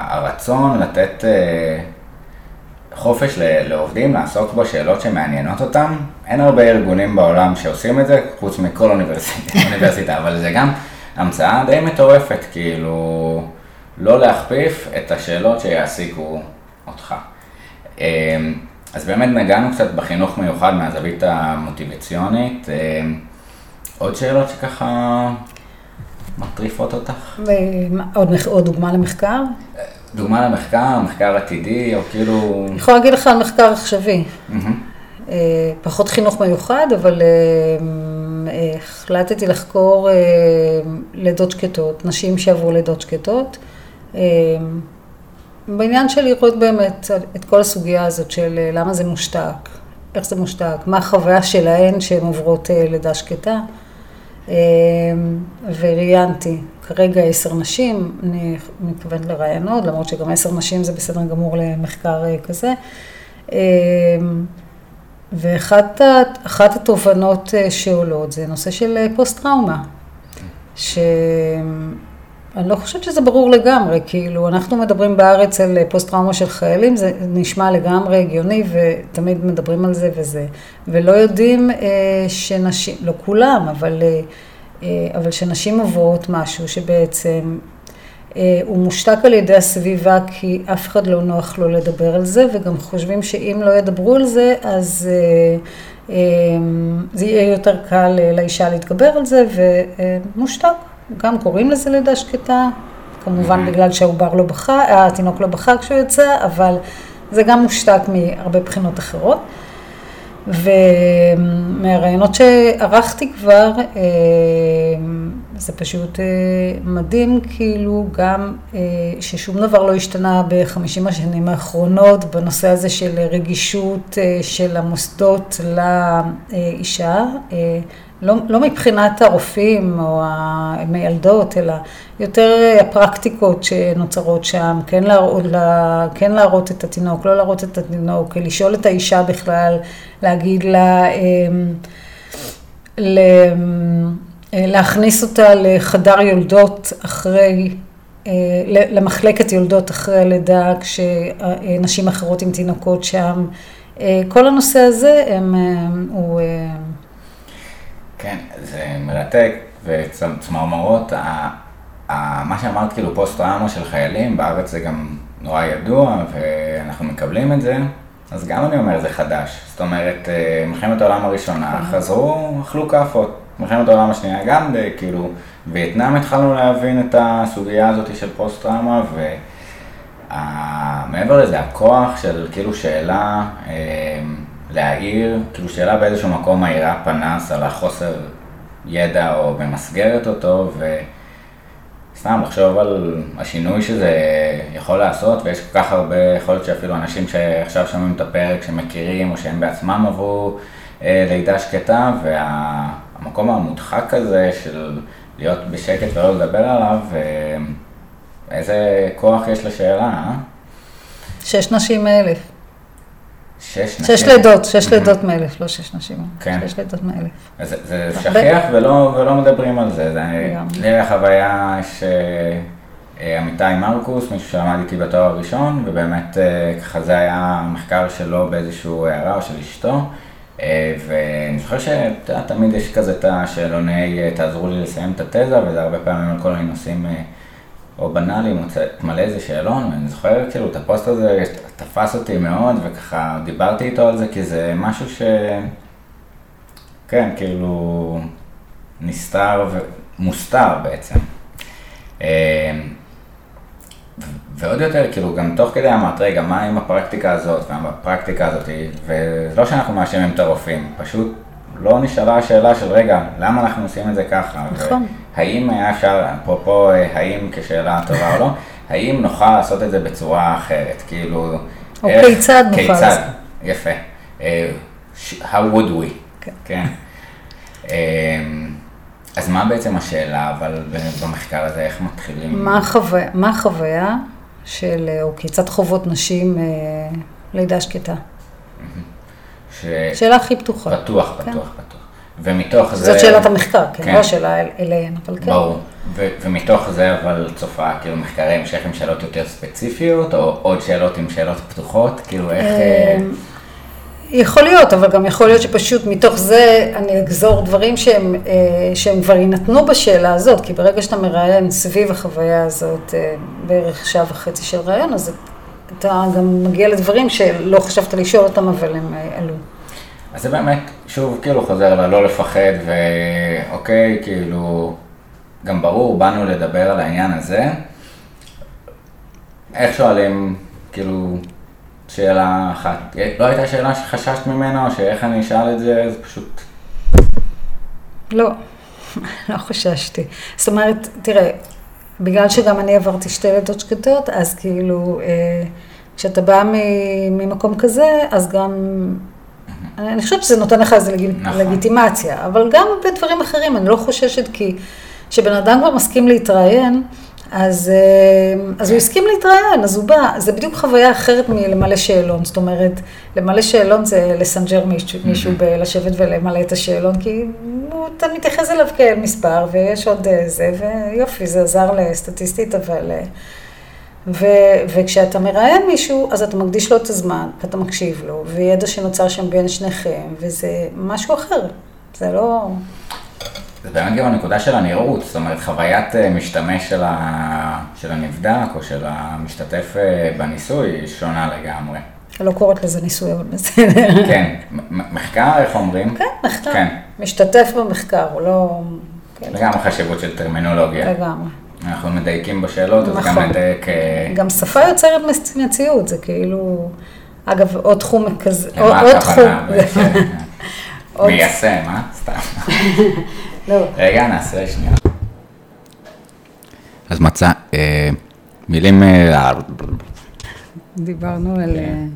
הרצון לתת אה, חופש לעובדים לעסוק בשאלות שמעניינות אותם. אין הרבה ארגונים בעולם שעושים את זה, חוץ מכל אוניברסיטה, אוניברסיטה אבל זה גם המצאה די מטורפת, כאילו לא להכפיף את השאלות שיעסיקו אותך. אז באמת נגענו קצת בחינוך מיוחד מהזווית המוטיבציונית. אמ, עוד שאלות שככה מטריפות אותך? ומה- עוד מח- עוד דוגמה למחקר? דוגמה למחקר, מחקר עתידי, או כאילו... אני יכולה להגיד לך על מחקר עכשווי. אה, פחות חינוך מיוחד, אבל אה, אה, החלטתי לחקור אה, לידות שקטות, נשים שעברו לידות שקטות. בעניין של לראות באמת את כל הסוגיה הזאת של אה, למה זה מושתק, איך זה מושתק, מה החוויה שלהן שהן עוברות אה, לידה שקטה. אה, וראיינתי כרגע עשר נשים, אני מתכוונת לרעיונות, למרות שגם עשר נשים זה בסדר גמור למחקר כזה. ואחת התובנות שעולות זה נושא של פוסט-טראומה. שאני לא חושבת שזה ברור לגמרי, כאילו, אנחנו מדברים בארץ על אה, פוסט-טראומה של חיילים, זה נשמע לגמרי הגיוני ותמיד מדברים על זה וזה. ולא יודעים אה, שנשים, לא כולם, אבל, אה, אה, אבל שנשים עוברות משהו שבעצם אה, הוא מושתק על ידי הסביבה כי אף אחד לא נוח לו לדבר על זה, וגם חושבים שאם לא ידברו על זה, אז אה, אה, זה יהיה יותר קל לאישה להתגבר על זה, ומושתק. גם קוראים לזה לידה שקטה, כמובן בגלל שהעובר לא בכה, התינוק לא בכה כשהוא יצא, אבל זה גם מושתק מהרבה בחינות אחרות. ומהרעיונות שערכתי כבר, אה, זה פשוט אה, מדהים, כאילו גם אה, ששום דבר לא השתנה בחמישים השנים האחרונות בנושא הזה של רגישות של המוסדות לאישה. אה, לא, לא מבחינת הרופאים או המיילדות, אלא יותר הפרקטיקות שנוצרות שם, כן להראות, לה, כן להראות את התינוק, לא להראות את התינוק, לשאול את האישה בכלל, להגיד לה, אמ, ל, להכניס אותה לחדר יולדות אחרי, אה, למחלקת יולדות אחרי הלידה, כשנשים אחרות עם תינוקות שם. אה, כל הנושא הזה הם, הוא... כן, זה מרתק, וצמרמרות, מה שאמרת, כאילו פוסט-טראומה של חיילים, בארץ זה גם נורא ידוע, ואנחנו מקבלים את זה, אז גם אני אומר, זה חדש. זאת אומרת, אה, מלחמת העולם הראשונה, חזרו, אכלו כאפות. מלחמת העולם השנייה גם, די, כאילו, וייטנאם התחלנו להבין את הסוגיה הזאת של פוסט-טראומה, ומעבר לזה, הכוח של כאילו שאלה, אה, להעיר, כאילו שאלה באיזשהו מקום מאירה פנס על החוסר ידע או ממסגרת אותו, וסתם לחשוב על השינוי שזה יכול לעשות, ויש כל כך הרבה, יכול להיות שאפילו אנשים שעכשיו שומעים את הפרק, שמכירים או שהם בעצמם עברו אה, לידה שקטה, והמקום המודחק הזה של להיות בשקט ולא לדבר עליו, אה, איזה כוח יש לשאלה, אה? שש נשים מאלף. שש נשים. שש לידות, שש לידות מאלף, לא שש נשים. כן. שש לידות מאלף. זה, זה. שכיח ולא, ולא מדברים על זה. זה. לי היה חוויה שעמיתי מרקוס, מישהו שלמד איתי בתואר הראשון, ובאמת אה, ככה זה היה מחקר שלו באיזשהו הערה או של אשתו. אה, ואני זוכר שתמיד יש כזה את השאלוני, אה, תעזרו לי לסיים את התזה, וזה הרבה פעמים על כל מיני נושאים אה, או בנאליים, או צ- מלא איזה שאלון, ואני זוכר כאילו את הפוסט הזה תפס אותי מאוד, וככה דיברתי איתו על זה, כי זה משהו ש... כן, כאילו, נסתר ומוסתר בעצם. ו- ועוד יותר, כאילו, גם תוך כדי אמרת, רגע, מה עם הפרקטיקה הזאת, ומה הפרקטיקה הזאת, ולא שאנחנו מאשימים את הרופאים, פשוט לא נשאלה השאלה של, רגע, למה אנחנו עושים את זה ככה? נכון. האם היה אפשר, אפרופו אה, האם כשאלה טובה או לא, האם נוכל לעשות את זה בצורה אחרת, כאילו... או איך- כיצד נוכל כיצד, לעשות. יפה. אה, ש- how would we, כן. כן. אמ, אז מה בעצם השאלה, אבל במחקר הזה, איך מתחילים? מה החוויה, מה החוויה של, או כיצד חוות נשים אה, לידה שקטה? ש... שאלה הכי פתוחה. פתוח, כן. פתוח, פתוח. ומתוך זה... זאת שאלת המחקר, כן, כן. לא השאלה אל- אליהן, אבל כן. ברור. ו- ומתוך זה אבל צופה כאילו מחקרי המשך עם שאלות יותר ספציפיות, או עוד שאלות עם שאלות פתוחות, כאילו איך... אה, יכול להיות, אבל גם יכול להיות שפשוט מתוך זה אני אגזור דברים שהם, אה, שהם כבר יינתנו בשאלה הזאת, כי ברגע שאתה מראיין סביב החוויה הזאת אה, בערך שעה וחצי של ראיון, אז אתה גם מגיע לדברים שלא חשבת לשאול אותם, אבל הם עלו. אז זה באמת, שוב, כאילו חוזר ללא לפחד, ואוקיי, כאילו, גם ברור, באנו לדבר על העניין הזה. איך שואלים, כאילו, שאלה אחת, לא הייתה שאלה שחששת ממנה, או שאיך אני אשאל את זה, זה פשוט... לא, לא חששתי. זאת אומרת, תראה, בגלל שגם אני עברתי שתי לידות שקטות, אז כאילו, אה, כשאתה בא ממקום כזה, אז גם, אני חושבת שזה נותן לך איזו. נכון. לגיטימציה, אבל גם בדברים אחרים, אני לא חוששת כי כשבן אדם כבר מסכים להתראיין, אז, אה, אז הוא הסכים להתראיין, אז הוא בא, זה בדיוק חוויה אחרת מלמלא שאלון, זאת אומרת, למלא שאלון זה לסנג'ר מישהו, מישהו בלשבת ולמלא את השאלון, כי הוא, אתה מתייחס אליו כאל מספר, ויש עוד אה, זה, ויופי, זה עזר לסטטיסטית, אבל... ו, וכשאתה מראיין מישהו, אז אתה מקדיש לו את הזמן, ואתה מקשיב לו, וידע שנוצר שם בין שניכם, וזה משהו אחר, זה לא... זה באמת גם הנקודה של הנראות, זאת אומרת, חוויית אה, משתמש של, ה... של הנבדק או של המשתתף אה, בניסוי היא שונה לגמרי. לא קוראת לזה ניסוי, אבל בסדר. כן, מחקר, איך אומרים? כן, מחקר. כן, משתתף במחקר, הוא לא... כן, וגם החשיבות של טרמינולוגיה. לגמרי. אנחנו מדייקים בשאלות, אז גם נכון. נדייק... אה, גם שפה יוצרת מציאות, זה כאילו... אגב, עוד תחום כזה, עוד למה עוד תחום. עוד- מיישם, אה? סתם. לא, רגע, נעשה שנייה. אז מצא, אה, מילים, אה, דיברנו על... כן.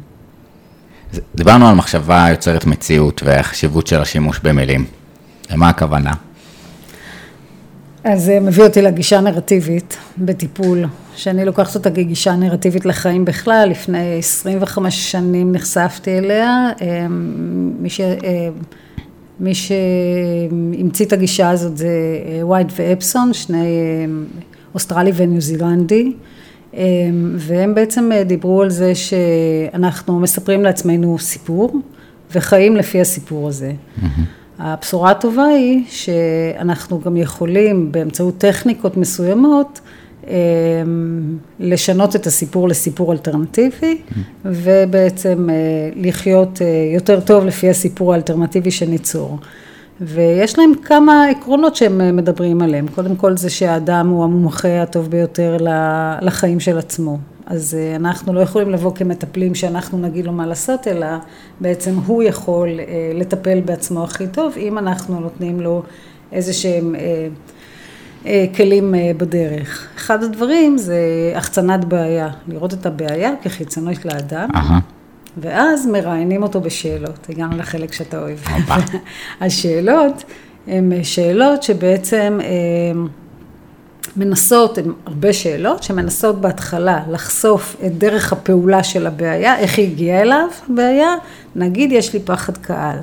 דיברנו על מחשבה יוצרת מציאות והחשיבות של השימוש במילים. למה הכוונה? אז זה מביא אותי לגישה הנרטיבית בטיפול, שאני לוקחת אותה כגישה נרטיבית לחיים בכלל, לפני 25 שנים נחשפתי אליה, אה, מי, ש, אה, מי שהמציא את הגישה הזאת זה אה, וייט ואפסון, שני אה, אוסטרלי וניו זילנדי, אה, והם בעצם אה, דיברו על זה שאנחנו מספרים לעצמנו סיפור וחיים לפי הסיפור הזה. הבשורה הטובה היא שאנחנו גם יכולים באמצעות טכניקות מסוימות אה, לשנות את הסיפור לסיפור אלטרנטיבי ובעצם אה, לחיות אה, יותר טוב לפי הסיפור האלטרנטיבי שניצור. ויש להם כמה עקרונות שהם אה, מדברים עליהם. קודם כל זה שהאדם הוא המומחה הטוב ביותר לחיים של עצמו. אז אה, אנחנו לא יכולים לבוא כמטפלים שאנחנו נגיד לו מה לעשות, אלא בעצם הוא יכול אה, לטפל בעצמו הכי טוב, אם אנחנו נותנים לו איזה שהם אה, כלים בדרך. אחד הדברים זה החצנת בעיה, לראות את הבעיה כחיצונית לאדם. ואז מראיינים אותו בשאלות, הגענו לחלק שאתה אוהב. השאלות הן שאלות שבעצם מנסות, הן הרבה שאלות, שמנסות בהתחלה לחשוף את דרך הפעולה של הבעיה, איך היא הגיעה אליו, הבעיה, נגיד יש לי פחד קהל.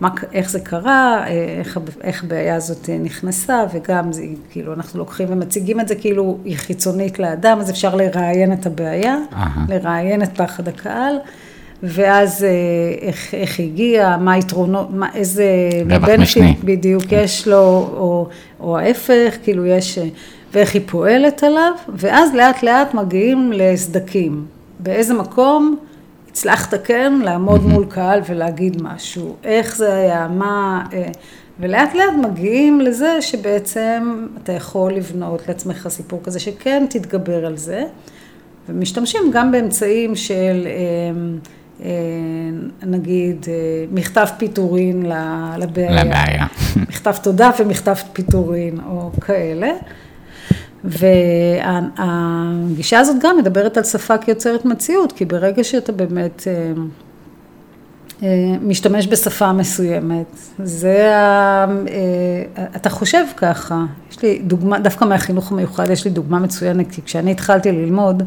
מה, איך זה קרה, איך, איך הבעיה הזאת נכנסה, וגם זה, כאילו, אנחנו לוקחים ומציגים את זה כאילו היא חיצונית לאדם, אז אפשר לראיין את הבעיה, אהה. לראיין את פחד הקהל, ואז אה, איך, איך הגיע, מה היתרונות, מה, איזה... רווח משני. בדיוק יש לו, או, או ההפך, כאילו יש, אה, ואיך היא פועלת עליו, ואז לאט לאט מגיעים לסדקים. באיזה מקום הצלחת כן לעמוד מול קהל ולהגיד משהו, איך זה היה, מה... אה, ולאט לאט מגיעים לזה שבעצם אתה יכול לבנות לעצמך סיפור כזה שכן תתגבר על זה, ומשתמשים גם באמצעים של אה, אה, נגיד מכתב פיטורין לבעיה. לבעיה. מכתב תודה ומכתב פיטורין או כאלה. והגישה הזאת גם מדברת על שפה כיוצרת מציאות, כי ברגע שאתה באמת אה, אה, משתמש בשפה מסוימת. זה ה... אה, אתה חושב ככה. יש לי דוגמה, דווקא מהחינוך המיוחד יש לי דוגמה מצוינת, כי כשאני התחלתי ללמוד,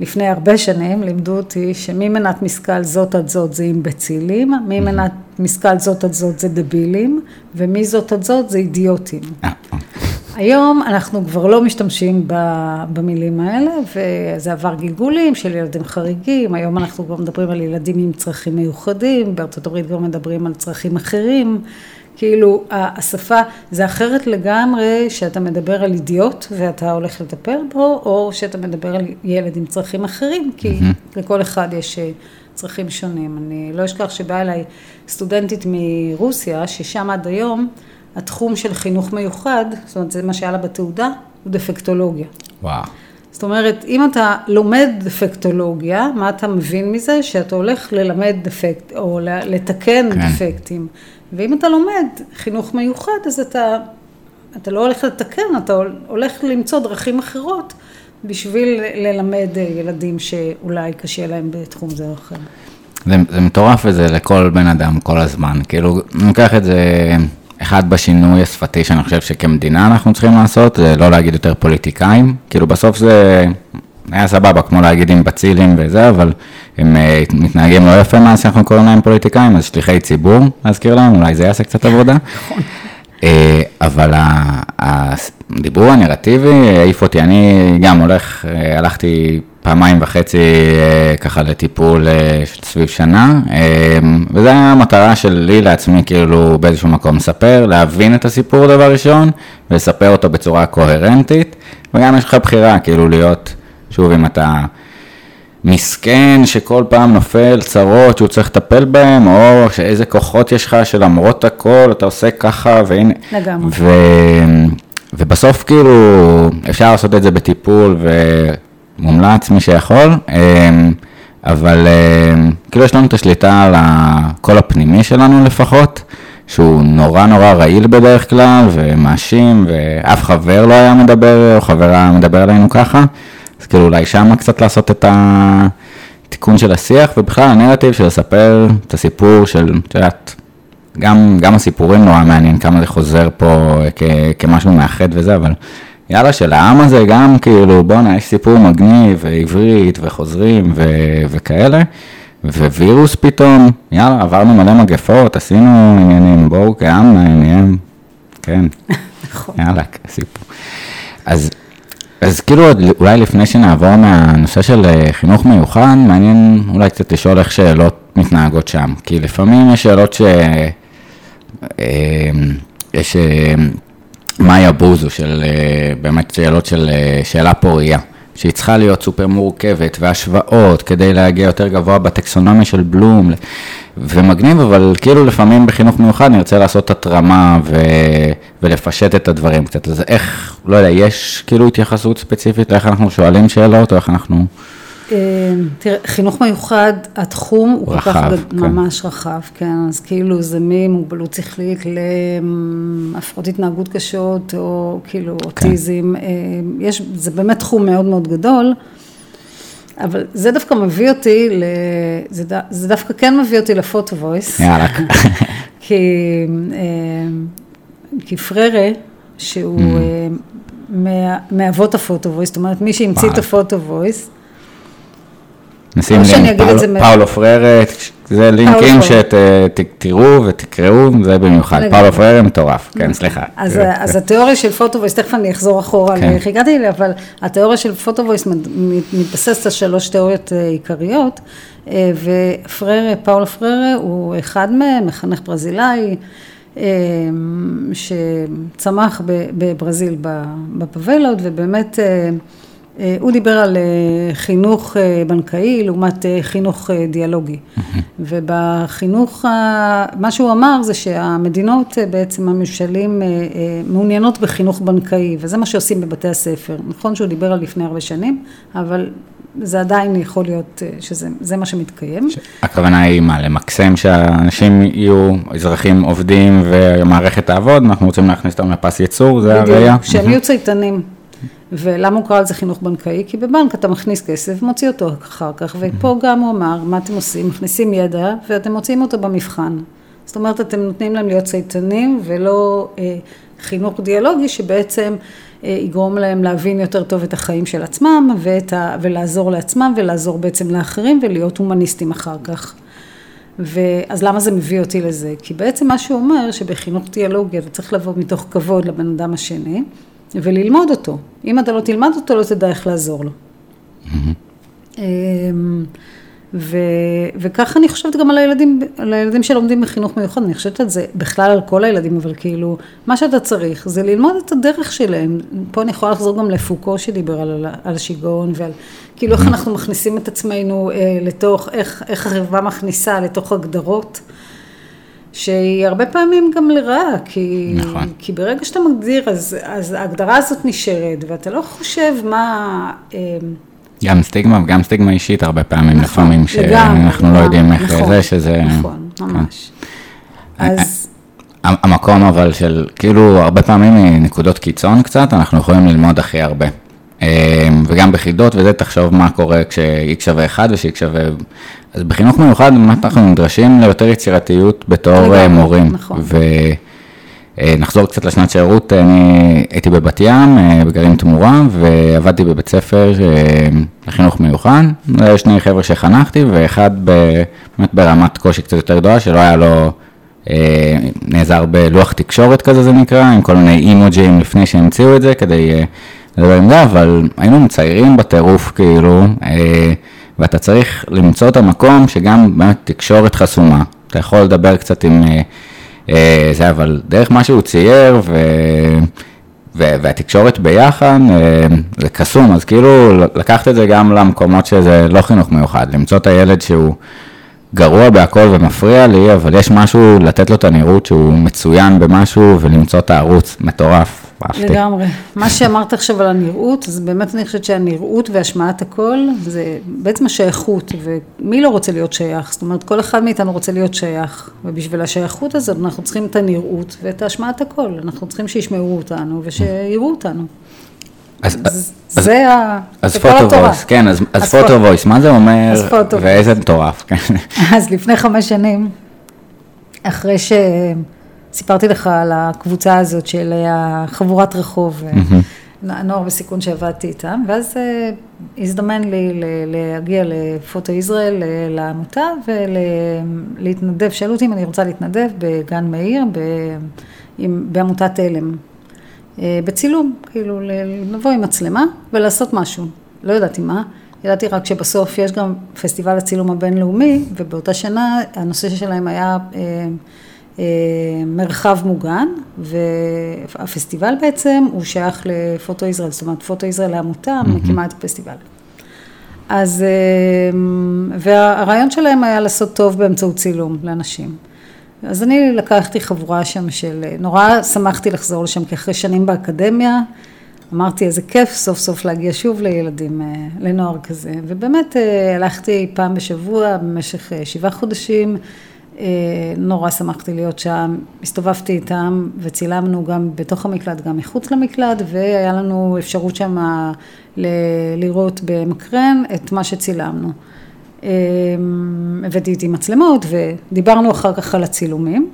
לפני הרבה שנים לימדו אותי שממנת משכל זאת עד זאת זה אימבצילים, ממנת משכל זאת עד זאת זה דבילים, ומזאת עד זאת זה אידיוטים. היום אנחנו כבר לא משתמשים במילים האלה, וזה עבר גלגולים של ילדים חריגים, היום אנחנו כבר מדברים על ילדים עם צרכים מיוחדים, בארצות הברית כבר מדברים על צרכים אחרים, כאילו השפה זה אחרת לגמרי שאתה מדבר על אידיוט ואתה הולך לטפל בו, או שאתה מדבר על ילד עם צרכים אחרים, כי mm-hmm. לכל אחד יש אה, צרכים שונים. אני לא אשכח שבאה אליי סטודנטית מרוסיה, ששם עד היום התחום של חינוך מיוחד, זאת אומרת זה מה שהיה לה בתעודה, הוא דפקטולוגיה. וואו. זאת אומרת, אם אתה לומד דפקטולוגיה, מה אתה מבין מזה? שאתה הולך ללמד דפקט, או לתקן כן. דפקטים. ואם אתה לומד חינוך מיוחד, אז אתה, אתה לא הולך לתקן, אתה הולך למצוא דרכים אחרות בשביל ללמד ילדים שאולי קשה להם בתחום זה או אחר. זה, זה מטורף וזה לכל בן אדם כל הזמן. כאילו, אני לוקח את זה אחד בשינוי השפתי שאני חושב שכמדינה אנחנו צריכים לעשות, זה לא להגיד יותר פוליטיקאים, כאילו בסוף זה היה סבבה, כמו להגיד עם בצילים וזה, אבל הם uh, מתנהגים לא יפה מאז שאנחנו קוראים להם פוליטיקאים, אז שליחי ציבור, להזכיר להם, אולי זה יעשה קצת עבודה. uh, אבל הדיבור הנרטיבי העיף אותי, אני גם הולך, uh, הלכתי פעמיים וחצי ככה לטיפול סביב שנה, וזו הייתה המטרה שלי לעצמי, כאילו באיזשהו מקום לספר, להבין את הסיפור דבר ראשון, ולספר אותו בצורה קוהרנטית, וגם יש לך בחירה, כאילו להיות... שוב, אם אתה מסכן שכל פעם נופל צרות שהוא צריך לטפל בהם, או שאיזה כוחות יש לך שלמרות הכל אתה עושה ככה, והנה... לגמרי. ו... ובסוף כאילו אפשר לעשות את זה בטיפול ומומלץ מי שיכול, אמ, אבל אמ, כאילו יש לנו את השליטה על הקול הפנימי שלנו לפחות. שהוא נורא נורא רעיל בדרך כלל, ומאשים, ואף חבר לא היה מדבר, או חברה מדבר עלינו ככה, אז כאילו אולי שמה קצת לעשות את התיקון של השיח, ובכלל הנרטיב של לספר את הסיפור של, את יודעת, גם, גם הסיפורים נורא מעניין, כמה זה חוזר פה כ, כמשהו מאחד וזה, אבל יאללה, של העם הזה גם כאילו, בואנה, יש סיפור מגניב, ועברית, וחוזרים, ו, וכאלה, ווירוס פתאום, יאללה, עברנו מלא מגפות, עשינו עניינים, בואו כעם נהיה, כן, נכון. יאללה, סיפור. אז אז כאילו אולי לפני שנעבור מהנושא של אה, חינוך מיוחד, מעניין אולי קצת לשאול איך שאלות מתנהגות שם. כי לפעמים יש שאלות ש... אה, יש אה, מאיה בוזו של באמת שאלות של שאלה פורייה. שהיא צריכה להיות סופר מורכבת, והשוואות כדי להגיע יותר גבוה בטקסונומיה של בלום, ומגניב, אבל כאילו לפעמים בחינוך מיוחד נרצה לעשות התרמה ו... ולפשט את הדברים קצת, אז איך, לא יודע, יש כאילו התייחסות ספציפית לאיך אנחנו שואלים שאלות, או איך אנחנו... אה, תראה, חינוך מיוחד, התחום הוא כל כך כן. ממש רחב, כן, אז כאילו זה ממוגבלות שכלית להפרעות התנהגות קשות, או כאילו כן. אוטיזם, אה, יש, זה באמת תחום מאוד מאוד גדול, אבל זה דווקא מביא אותי, ל, זה, ד, זה דווקא כן מביא אותי ל photovoice, יאללה. כי, אה, כי פררה, שהוא mm. מאבות ה photovoice, זאת אומרת מי שהמציא את הפוטו וויס, נשים לינק, פאולו פררה, זה לינקים שתראו ותקראו, זה במיוחד, פאולו פררה מטורף, כן, סליחה. אז התיאוריה של photovoice, תכף אני אחזור אחורה כן. לאיך הגעתי אליה, אבל התיאוריה של פוטו-וויס מתבססת על שלוש תיאוריות אה, עיקריות, אה, ופררה, פאולו פררה הוא אחד מהם, מחנך ברזילאי, אה, שצמח בברזיל בפבלות, ובאמת אה, הוא דיבר על אה, חינוך אה, בנקאי לעומת חינוך דיאלוגי. ובחינוך, מה שהוא אמר זה שהמדינות בעצם הממשלים מעוניינות בחינוך בנקאי, וזה מה שעושים בבתי הספר. נכון שהוא דיבר על לפני הרבה שנים, אבל זה עדיין יכול להיות שזה מה שמתקיים. הכוונה היא מה, למקסם שהאנשים יהיו אזרחים עובדים והמערכת תעבוד, אנחנו רוצים להכניס אותם לפס ייצור, זה הראייה? בדיוק, שהם יהיו צייתנים. ולמה הוא קרא לזה חינוך בנקאי? כי בבנק אתה מכניס כסף ומוציא אותו אחר כך, ופה גם הוא אמר, מה אתם עושים? מכניסים ידע ואתם מוציאים אותו במבחן. זאת אומרת, אתם נותנים להם להיות צייתנים ולא אה, חינוך דיאלוגי שבעצם אה, יגרום להם להבין יותר טוב את החיים של עצמם ואת ה, ולעזור לעצמם ולעזור בעצם לאחרים ולהיות הומניסטים אחר כך. ואז למה זה מביא אותי לזה? כי בעצם מה שהוא אומר שבחינוך דיאלוגי אתה צריך לבוא מתוך כבוד לבן אדם השני וללמוד אותו. אם אתה לא תלמד אותו לא תדע איך לעזור לו. Mm-hmm. ו, וככה אני חושבת גם על הילדים, על הילדים שלומדים בחינוך מיוחד, אני חושבת על זה בכלל על כל הילדים, אבל כאילו, מה שאתה צריך זה ללמוד את הדרך שלהם. פה אני יכולה לחזור גם לפוקו שדיבר על, על השיגעון ועל כאילו איך אנחנו מכניסים את עצמנו אה, לתוך, איך, איך החברה מכניסה לתוך הגדרות. שהיא הרבה פעמים גם לרעה, כי, נכון. כי ברגע שאתה מגדיר, אז, אז ההגדרה הזאת נשארת, ואתה לא חושב מה... אה, גם סטיגמה וגם סטיגמה אישית הרבה פעמים, נכון, לפעמים, שאנחנו לא יודעים איך נכון, זה, שזה... נכון, כן. ממש. אז... המקום אבל של, כאילו, הרבה פעמים מנקודות קיצון קצת, אנחנו יכולים ללמוד הכי הרבה. אה, וגם בחידות וזה, תחשוב מה קורה כש-X שווה 1 וש-X שווה... אז בחינוך מיוחד, באמת אנחנו נדרשים ליותר יצירתיות בתור אה, מורים. נכון. אה, נחזור קצת לשנת שירות, אני הייתי בבת ים, אה, בגרעין תמורה, ועבדתי בבית ספר אה, לחינוך מיוחד. היו שני חבר'ה שחנכתי, ואחד באמת ברמת קושי קצת יותר גדולה, שלא היה לו, נעזר בלוח תקשורת כזה זה נקרא, עם כל מיני אימוג'ים לפני שהמציאו את זה, כדי לדבר עם זה, אבל היינו מציירים בטירוף כאילו, ואתה צריך למצוא את המקום שגם באמת תקשורת חסומה. אתה יכול לדבר קצת עם... אה, זה, אבל דרך מה שהוא צייר, ו... והתקשורת ביחד, אה, זה קסום, אז כאילו לקחת את זה גם למקומות שזה לא חינוך מיוחד, למצוא את הילד שהוא גרוע בהכל ומפריע לי, אבל יש משהו, לתת לו את הנראות שהוא מצוין במשהו ולמצוא את הערוץ, מטורף. אהבתי. לגמרי. מה שאמרת עכשיו על הנראות, אז באמת אני חושבת שהנראות והשמעת הקול זה בעצם השייכות, ומי לא רוצה להיות שייך? זאת אומרת, כל אחד מאיתנו רוצה להיות שייך, ובשביל השייכות הזאת אנחנו צריכים את הנראות ואת השמעת הקול, אנחנו צריכים שישמעו אותנו ושיראו אותנו. אז, אז, זה ה... אז פוטו וויס, כן, אז, אז פוטו וויס, מה זה אומר, ואיזה מטורף, כן. אז לפני חמש שנים, אחרי ש... סיפרתי לך על הקבוצה הזאת של החבורת רחוב. הנוער בסיכון שעבדתי איתם, ואז אה, הזדמן לי להגיע לפוטו ישראל, לעמותה, ולהתנדב, שאלו אותי אם אני רוצה להתנדב בגן מאיר, בעמותת אה, בצילום, כאילו לבוא עם מצלמה ולעשות משהו, לא ידעתי מה. ידעתי רק שבסוף יש גם פסטיבל הצילום הבינלאומי, ובאותה שנה הנושא שלהם היה אה, מרחב מוגן, והפסטיבל בעצם הוא שייך לפוטו ישראל, זאת אומרת פוטו ישראל לעמותה mm-hmm. מקימה את הפסטיבל. אז, אה, והרעיון שלהם היה לעשות טוב באמצעות צילום לאנשים. אז אני לקחתי חבורה שם של, נורא שמחתי לחזור לשם, כי אחרי שנים באקדמיה, אמרתי איזה כיף סוף סוף להגיע שוב לילדים, אה, לנוער כזה, ובאמת הלכתי פעם בשבוע במשך שבעה חודשים, אה, נורא שמחתי להיות שם, הסתובבתי איתם וצילמנו גם בתוך המקלט, גם מחוץ למקלט, והיה לנו אפשרות שם לראות במקרן את מה שצילמנו. אה, הבאתי איתי מצלמות ודיברנו אחר כך על הצילומים,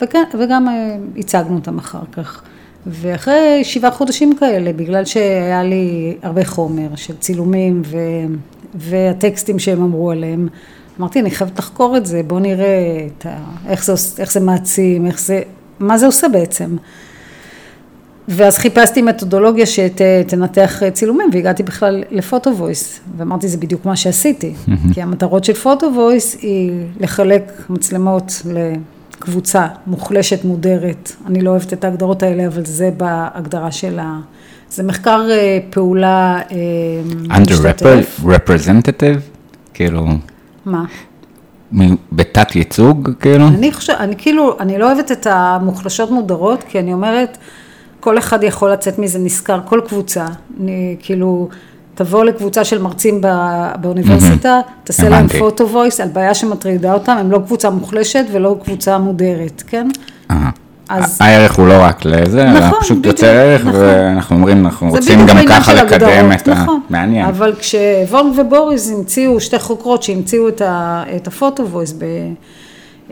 וגם, וגם אה, הצגנו אותם אחר כך. ואחרי שבעה חודשים כאלה, בגלל שהיה לי הרבה חומר של צילומים ו, והטקסטים שהם אמרו עליהם, אמרתי, אני חייבת לחקור את זה, בואו נראה ה... איך, זה, איך זה מעצים, איך זה, מה זה עושה בעצם. ואז חיפשתי מתודולוגיה שתנתח צילומים, והגעתי בכלל לפוטו וויס, ואמרתי, זה בדיוק מה שעשיתי, כי המטרות של פוטו וויס היא לחלק מצלמות לקבוצה מוחלשת, מודרת, אני לא אוהבת את ההגדרות האלה, אבל זה בהגדרה של ה... זה מחקר אה, פעולה אה. Under representative? כאילו... מה? בתת ייצוג, כאילו? אני חושבת, אני כאילו, אני לא אוהבת את המוחלשות מודרות, כי אני אומרת, כל אחד יכול לצאת מזה נשכר, כל קבוצה, אני כאילו, תבוא לקבוצה של מרצים באוניברסיטה, mm-hmm. תעשה להם photovoice על בעיה שמטרידה אותם, הם לא קבוצה מוחלשת ולא קבוצה מודרת, כן? Uh-huh. אז... הערך הוא לא רק לזה, אלא נכון, פשוט בדיוק, יוצר ערך, נכון. ואנחנו אומרים, אנחנו רוצים גם ככה לקדם את ה... נכון. מעניין. אבל כשוואנג ובוריס המציאו, שתי חוקרות שהמציאו את, ה, את ה photovoice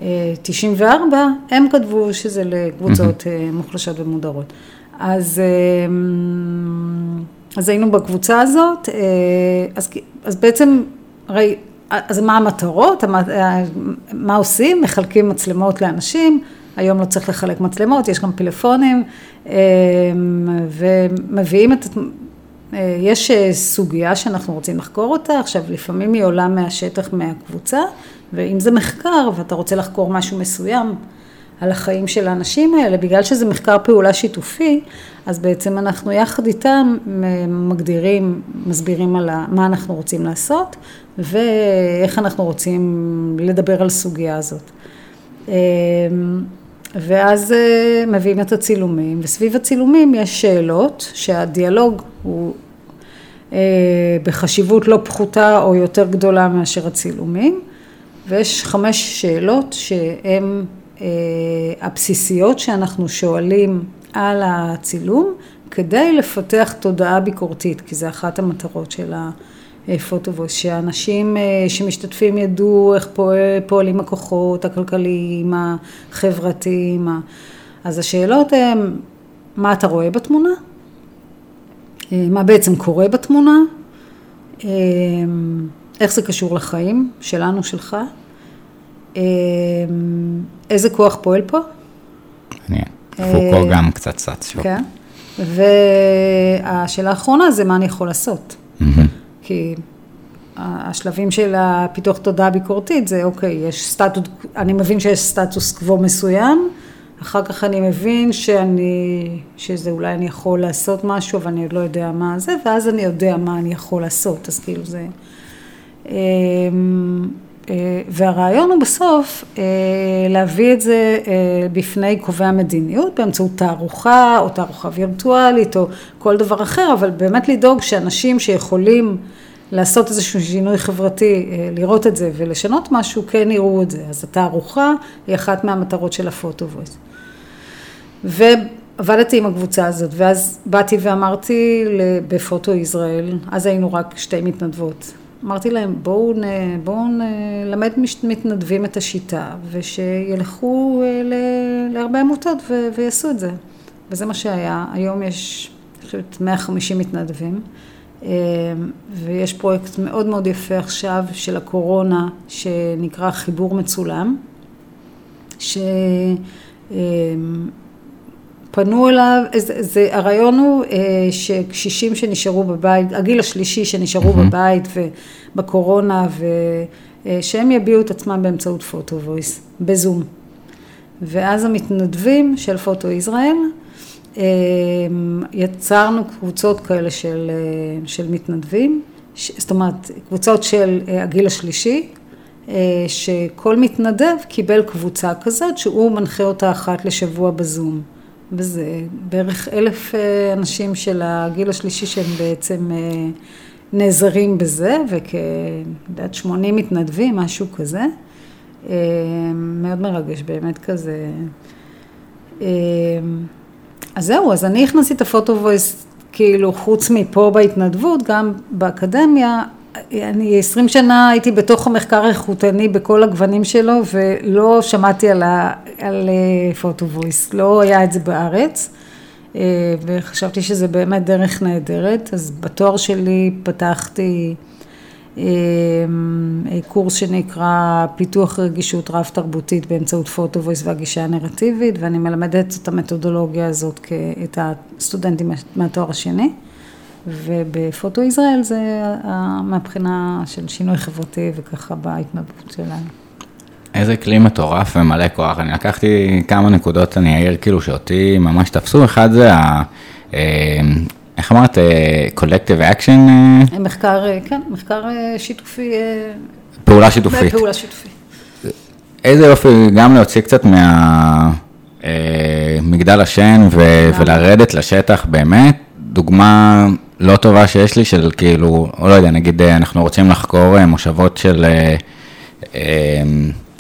ב-94, הם כתבו שזה לקבוצות אה, מוחלשות ומודרות. אז, אה, אז היינו בקבוצה הזאת, אה, אז, אז בעצם, הרי, אז מה המטרות, המ- אה, מה עושים? מחלקים מצלמות לאנשים, היום לא צריך לחלק מצלמות, יש גם פלאפונים, אה, ומביאים את... אה, יש אה, סוגיה שאנחנו רוצים לחקור אותה, עכשיו לפעמים היא עולה מהשטח מהקבוצה, ואם זה מחקר ואתה רוצה לחקור משהו מסוים על החיים של האנשים האלה, בגלל שזה מחקר פעולה שיתופי, אז בעצם אנחנו יחד איתם מ- מגדירים, מסבירים על מה אנחנו רוצים לעשות, ואיך אנחנו רוצים לדבר על הסוגיה הזאת. ואז אה, מביאים את הצילומים, וסביב הצילומים יש שאלות שהדיאלוג הוא אה, בחשיבות לא פחותה או יותר גדולה מאשר הצילומים, ויש חמש שאלות שהן אה, הבסיסיות שאנחנו שואלים על הצילום כדי לפתח תודעה ביקורתית, כי זה אחת המטרות של הפוטובוס, שאנשים אה, שמשתתפים ידעו איך פועל, פועלים הכוחות הכלכליים, החברתיים, אז השאלות הן, מה אתה רואה בתמונה? אה, מה בעצם קורה בתמונה? אה, איך זה קשור לחיים שלנו, שלך? אה, איזה כוח פועל פה? מעניין. פוקו גם קצת שם. כן. והשאלה האחרונה זה מה אני יכול לעשות. כי השלבים של הפיתוח תודעה ביקורתית זה אוקיי, יש סטטוס, אני מבין שיש סטטוס קוו מסוים, אחר כך אני מבין שאני, שזה אולי אני יכול לעשות משהו, אבל אני עוד לא יודע מה זה, ואז אני יודע מה אני יכול לעשות, אז כאילו זה... אה, והרעיון הוא בסוף אה, להביא את זה אה, בפני קובעי המדיניות באמצעות תערוכה או תערוכה וירטואלית או כל דבר אחר, אבל באמת לדאוג שאנשים שיכולים לעשות איזשהו שינוי חברתי, לראות את זה ולשנות משהו, כן יראו את זה. אז התערוכה היא אחת מהמטרות של הפוטו-וויס. ועבדתי עם הקבוצה הזאת, ואז באתי ואמרתי בפוטו ישראל, אז היינו רק שתי מתנדבות. אמרתי להם, בואו, נלמד מתנדבים את השיטה, ושילכו אה, ל, להרבה עמותות ו, ויעשו את זה. וזה מה שהיה. היום יש, אני חושבת, 150 מתנדבים, אה, ויש פרויקט מאוד מאוד יפה עכשיו של הקורונה, שנקרא חיבור מצולם, ש... פנו אליו, זה, זה, הרעיון הוא אה, שקשישים שנשארו בבית, הגיל השלישי שנשארו mm-hmm. בבית ובקורונה, ושהם אה, יביעו את עצמם באמצעות פוטו וויס, בזום. ואז המתנדבים של פוטו ישראל, אה, יצרנו קבוצות כאלה של, אה, של מתנדבים, ש, זאת אומרת, קבוצות של אה, הגיל השלישי, שכל מתנדב קיבל קבוצה כזאת, שהוא מנחה אותה אחת לשבוע בזום. וזה בערך אלף אנשים של הגיל השלישי שהם בעצם נעזרים בזה, וכדעת 80 מתנדבים, משהו כזה. מאוד מרגש, באמת כזה. אז זהו, אז אני הכנסתי את הפוטו וויס, כאילו, חוץ מפה בהתנדבות, גם באקדמיה. אני עשרים שנה הייתי בתוך המחקר האיכותני בכל הגוונים שלו ולא שמעתי על, ה, על פוטו וויס, לא היה את זה בארץ וחשבתי שזה באמת דרך נהדרת, אז בתואר שלי פתחתי קורס שנקרא פיתוח רגישות רב תרבותית באמצעות פוטו וויס והגישה הנרטיבית ואני מלמדת את המתודולוגיה הזאת את הסטודנטים מהתואר השני. ובפוטו ישראל זה מהבחינה של שינוי חברתי וככה בהתנדבות שלנו. איזה כלי מטורף ומלא כוח. אני לקחתי כמה נקודות, אני אעיר כאילו שאותי ממש תפסו. אחד זה ה... איך אמרת? collective action? מחקר, כן, מחקר שיתופי. פעולה שיתופית. פעולה שיתופית. איזה יופי, גם להוציא קצת מהמגדל השן ו- ולרדת לשטח באמת. דוגמה לא טובה שיש לי של כאילו, או לא יודע, נגיד אנחנו רוצים לחקור מושבות של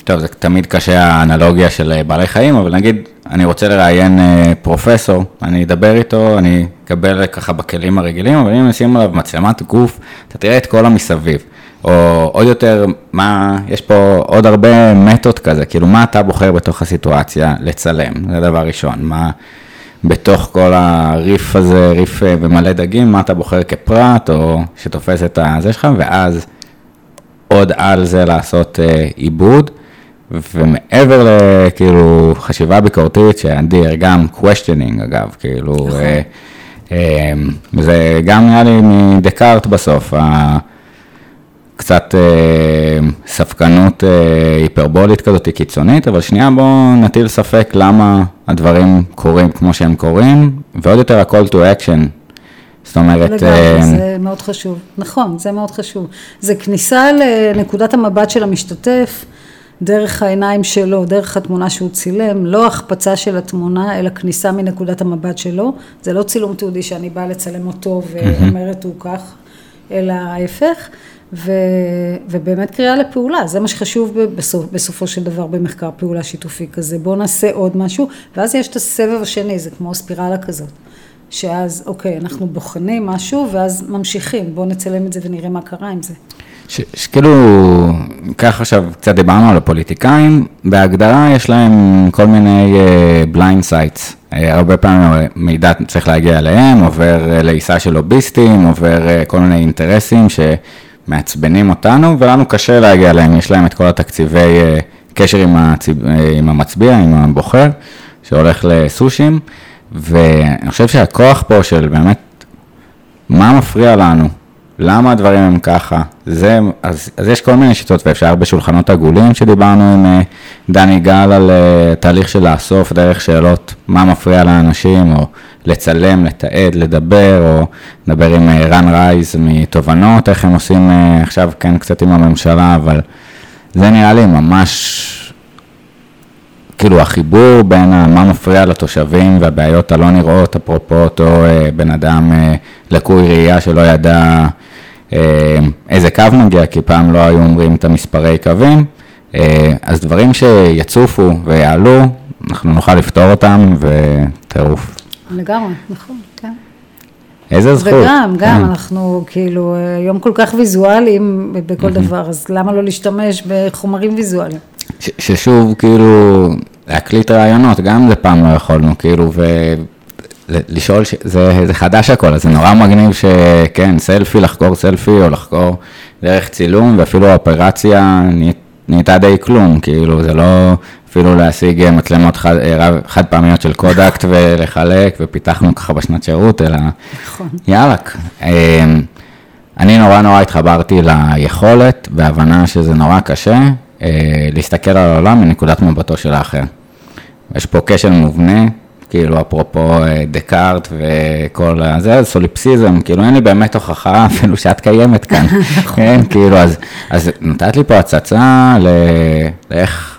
טוב, זה תמיד קשה האנלוגיה של אה, בעלי חיים, אבל נגיד, אני רוצה לראיין אה, פרופסור, אני אדבר איתו, אני אקבל ככה בכלים הרגילים, אבל אם נשים עליו מצלמת גוף, אתה תראה את כל המסביב. או עוד יותר, מה, יש פה עוד הרבה מתות כזה, כאילו מה אתה בוחר בתוך הסיטואציה לצלם, זה דבר ראשון, מה בתוך כל הריף הזה, ריף במלא דגים, מה אתה בוחר כפרט, או שתופס את הזה שלך, ואז עוד על זה לעשות אה, עיבוד, ומעבר לכאילו חשיבה ביקורתית, שאדיר, גם questioning אגב, כאילו, נכון. אה, אה, זה גם נראה לי מדקארט בסוף, ה... קצת אה, ספקנות אה, היפרבולית כזאת קיצונית, אבל שנייה בואו נטיל ספק למה הדברים קורים כמו שהם קורים, ועוד יותר ה-call to action. זאת אומרת... לגמרי, אה, זה מאוד חשוב. נכון, זה מאוד חשוב. זה כניסה לנקודת המבט של המשתתף, דרך העיניים שלו, דרך התמונה שהוא צילם, לא החפצה של התמונה, אלא כניסה מנקודת המבט שלו. זה לא צילום תיעודי שאני באה לצלם אותו ואומרת הוא כך, אלא ההפך. ו, ובאמת קריאה לפעולה, זה מה שחשוב בסוף, בסופו של דבר במחקר פעולה שיתופי כזה. בואו נעשה עוד משהו, ואז יש את הסבב השני, זה כמו ספירלה כזאת. שאז, אוקיי, אנחנו בוחנים משהו, ואז ממשיכים, בואו נצלם את זה ונראה מה קרה עם זה. ש- שכאילו, ככה עכשיו קצת דיברנו על הפוליטיקאים, בהגדרה יש להם כל מיני blind uh, sides. Uh, הרבה פעמים מידע צריך להגיע אליהם, עובר uh, לעיסה של לוביסטים, עובר uh, כל מיני אינטרסים שמעצבנים אותנו, ולנו קשה להגיע אליהם, יש להם את כל התקציבי uh, קשר עם, הציב, uh, עם המצביע, עם הבוחר, שהולך לסושים, ואני חושב שהכוח פה של באמת, מה מפריע לנו? למה הדברים הם ככה? זה, אז, אז יש כל מיני שיטות, ואפשר בשולחנות עגולים שדיברנו עם uh, דני גל על תהליך של לאסוף דרך שאלות, מה מפריע לאנשים, או לצלם, לתעד, לדבר, או לדבר עם uh, רן רייז מתובנות, איך הם עושים uh, עכשיו כן קצת עם הממשלה, אבל זה נראה לי ממש, כאילו החיבור בין מה מפריע לתושבים והבעיות הלא נראות, אפרופו אותו uh, בן אדם לקוי ראייה שלא ידע אה, איזה קו מגיע, כי פעם לא היו אומרים את המספרי קווים, אה, אז דברים שיצופו ויעלו, אנחנו נוכל לפתור אותם וטירוף. לגמרי, נכון, כן. איזה זכות. וגם, גם, כן. אנחנו כאילו היום כל כך ויזואליים בכל דבר, אז למה לא להשתמש בחומרים ויזואליים? ש- ששוב, כאילו, להקליט רעיונות, גם זה פעם לא יכולנו, כאילו, ולשאול, ש... זה, זה חדש הכל, אז זה נורא מגניב שכן, סלפי, לחקור סלפי, או לחקור דרך צילום, ואפילו האופרציה נהיית- נהייתה די כלום, כאילו, זה לא אפילו להשיג מצלמות חד, רב- חד פעמיות של קודקט ולחלק, ופיתחנו ככה בשנת שירות, אלא נכון. יאללה. אמ, אני נורא נורא התחברתי ליכולת והבנה שזה נורא קשה אה, להסתכל על העולם מנקודת מבטו של האחר. יש פה כשל מובנה, כאילו אפרופו אה, דקארט וכל הזה, סוליפסיזם, כאילו אין לי באמת הוכחה אפילו שאת קיימת כאן, כן, כאילו, אז, אז נתת לי פה הצצה לאיך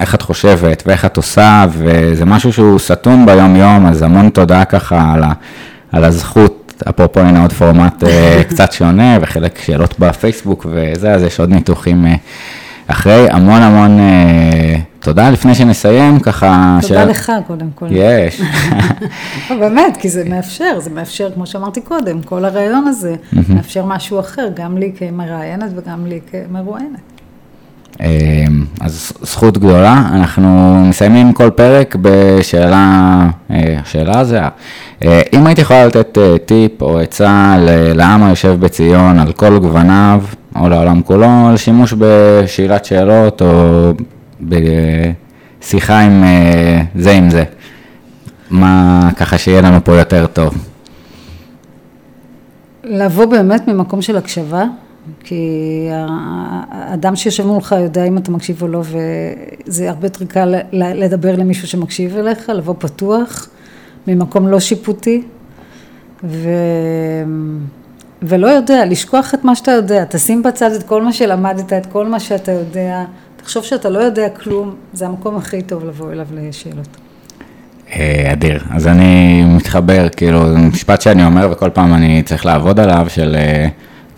איך את חושבת ואיך את עושה, וזה משהו שהוא סתום ביום-יום, אז המון תודה ככה על, ה, על הזכות, אפרופו הנה עוד פורמט אה, קצת שונה, וחלק שאלות בפייסבוק וזה, אז יש עוד ניתוחים אה, אחרי, המון המון אה, תודה. לפני שנסיים, ככה... תודה לך קודם כל. יש. לא, באמת, כי זה מאפשר, זה מאפשר, כמו שאמרתי קודם, כל הרעיון הזה מאפשר משהו אחר, גם לי כמראיינת וגם לי כמרואיינת. אמ, אז זכות גדולה, אנחנו מסיימים כל פרק בשאלה, אה, השאלה זה, אה, אם היית יכולה לתת אה, טיפ או עצה לעם היושב בציון על כל גווניו, או לעולם כולו, על שימוש בשאלת שאלות או בשיחה עם זה עם זה, מה ככה שיהיה לנו פה יותר טוב. לבוא באמת ממקום של הקשבה, כי האדם שיושב מולך יודע אם אתה מקשיב או לא, וזה הרבה יותר קל לדבר למישהו שמקשיב אליך, לבוא פתוח, ממקום לא שיפוטי, ו... ולא יודע, לשכוח את מה שאתה יודע, תשים בצד את כל מה שלמדת, את כל מה שאתה יודע, תחשוב שאתה לא יודע כלום, זה המקום הכי טוב לבוא אליו לשאלות. אה, אדיר. אז אני מתחבר, כאילו, זה משפט שאני אומר וכל פעם אני צריך לעבוד עליו, של אה,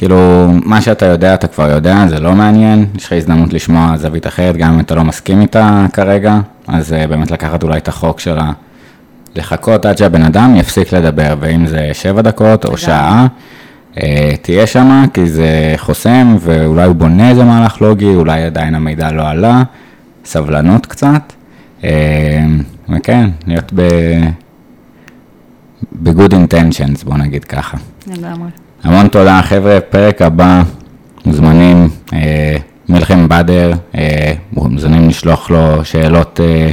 כאילו, מה שאתה יודע, אתה כבר יודע, זה לא מעניין, יש לך הזדמנות לשמוע זווית אחרת, גם אם אתה לא מסכים איתה כרגע, אז אה, באמת לקחת אולי את החוק של ה... לחכות עד שהבן אדם יפסיק לדבר, ואם זה שבע דקות או שעה, אה, תהיה שמה, כי זה חוסם, ואולי הוא בונה איזה מהלך לוגי, אולי עדיין המידע לא עלה, סבלנות קצת, אה, וכן, להיות ב... ב-good intentions, בוא נגיד ככה. לגמרי. המון תודה, חבר'ה, פרק הבא, מוזמנים, אה, מלחם באדר, אה, מוזמנים לשלוח לו שאלות אה,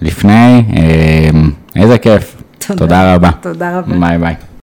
לפני, אה, איזה כיף. תודה. תודה רבה. תודה רבה. ביי ביי.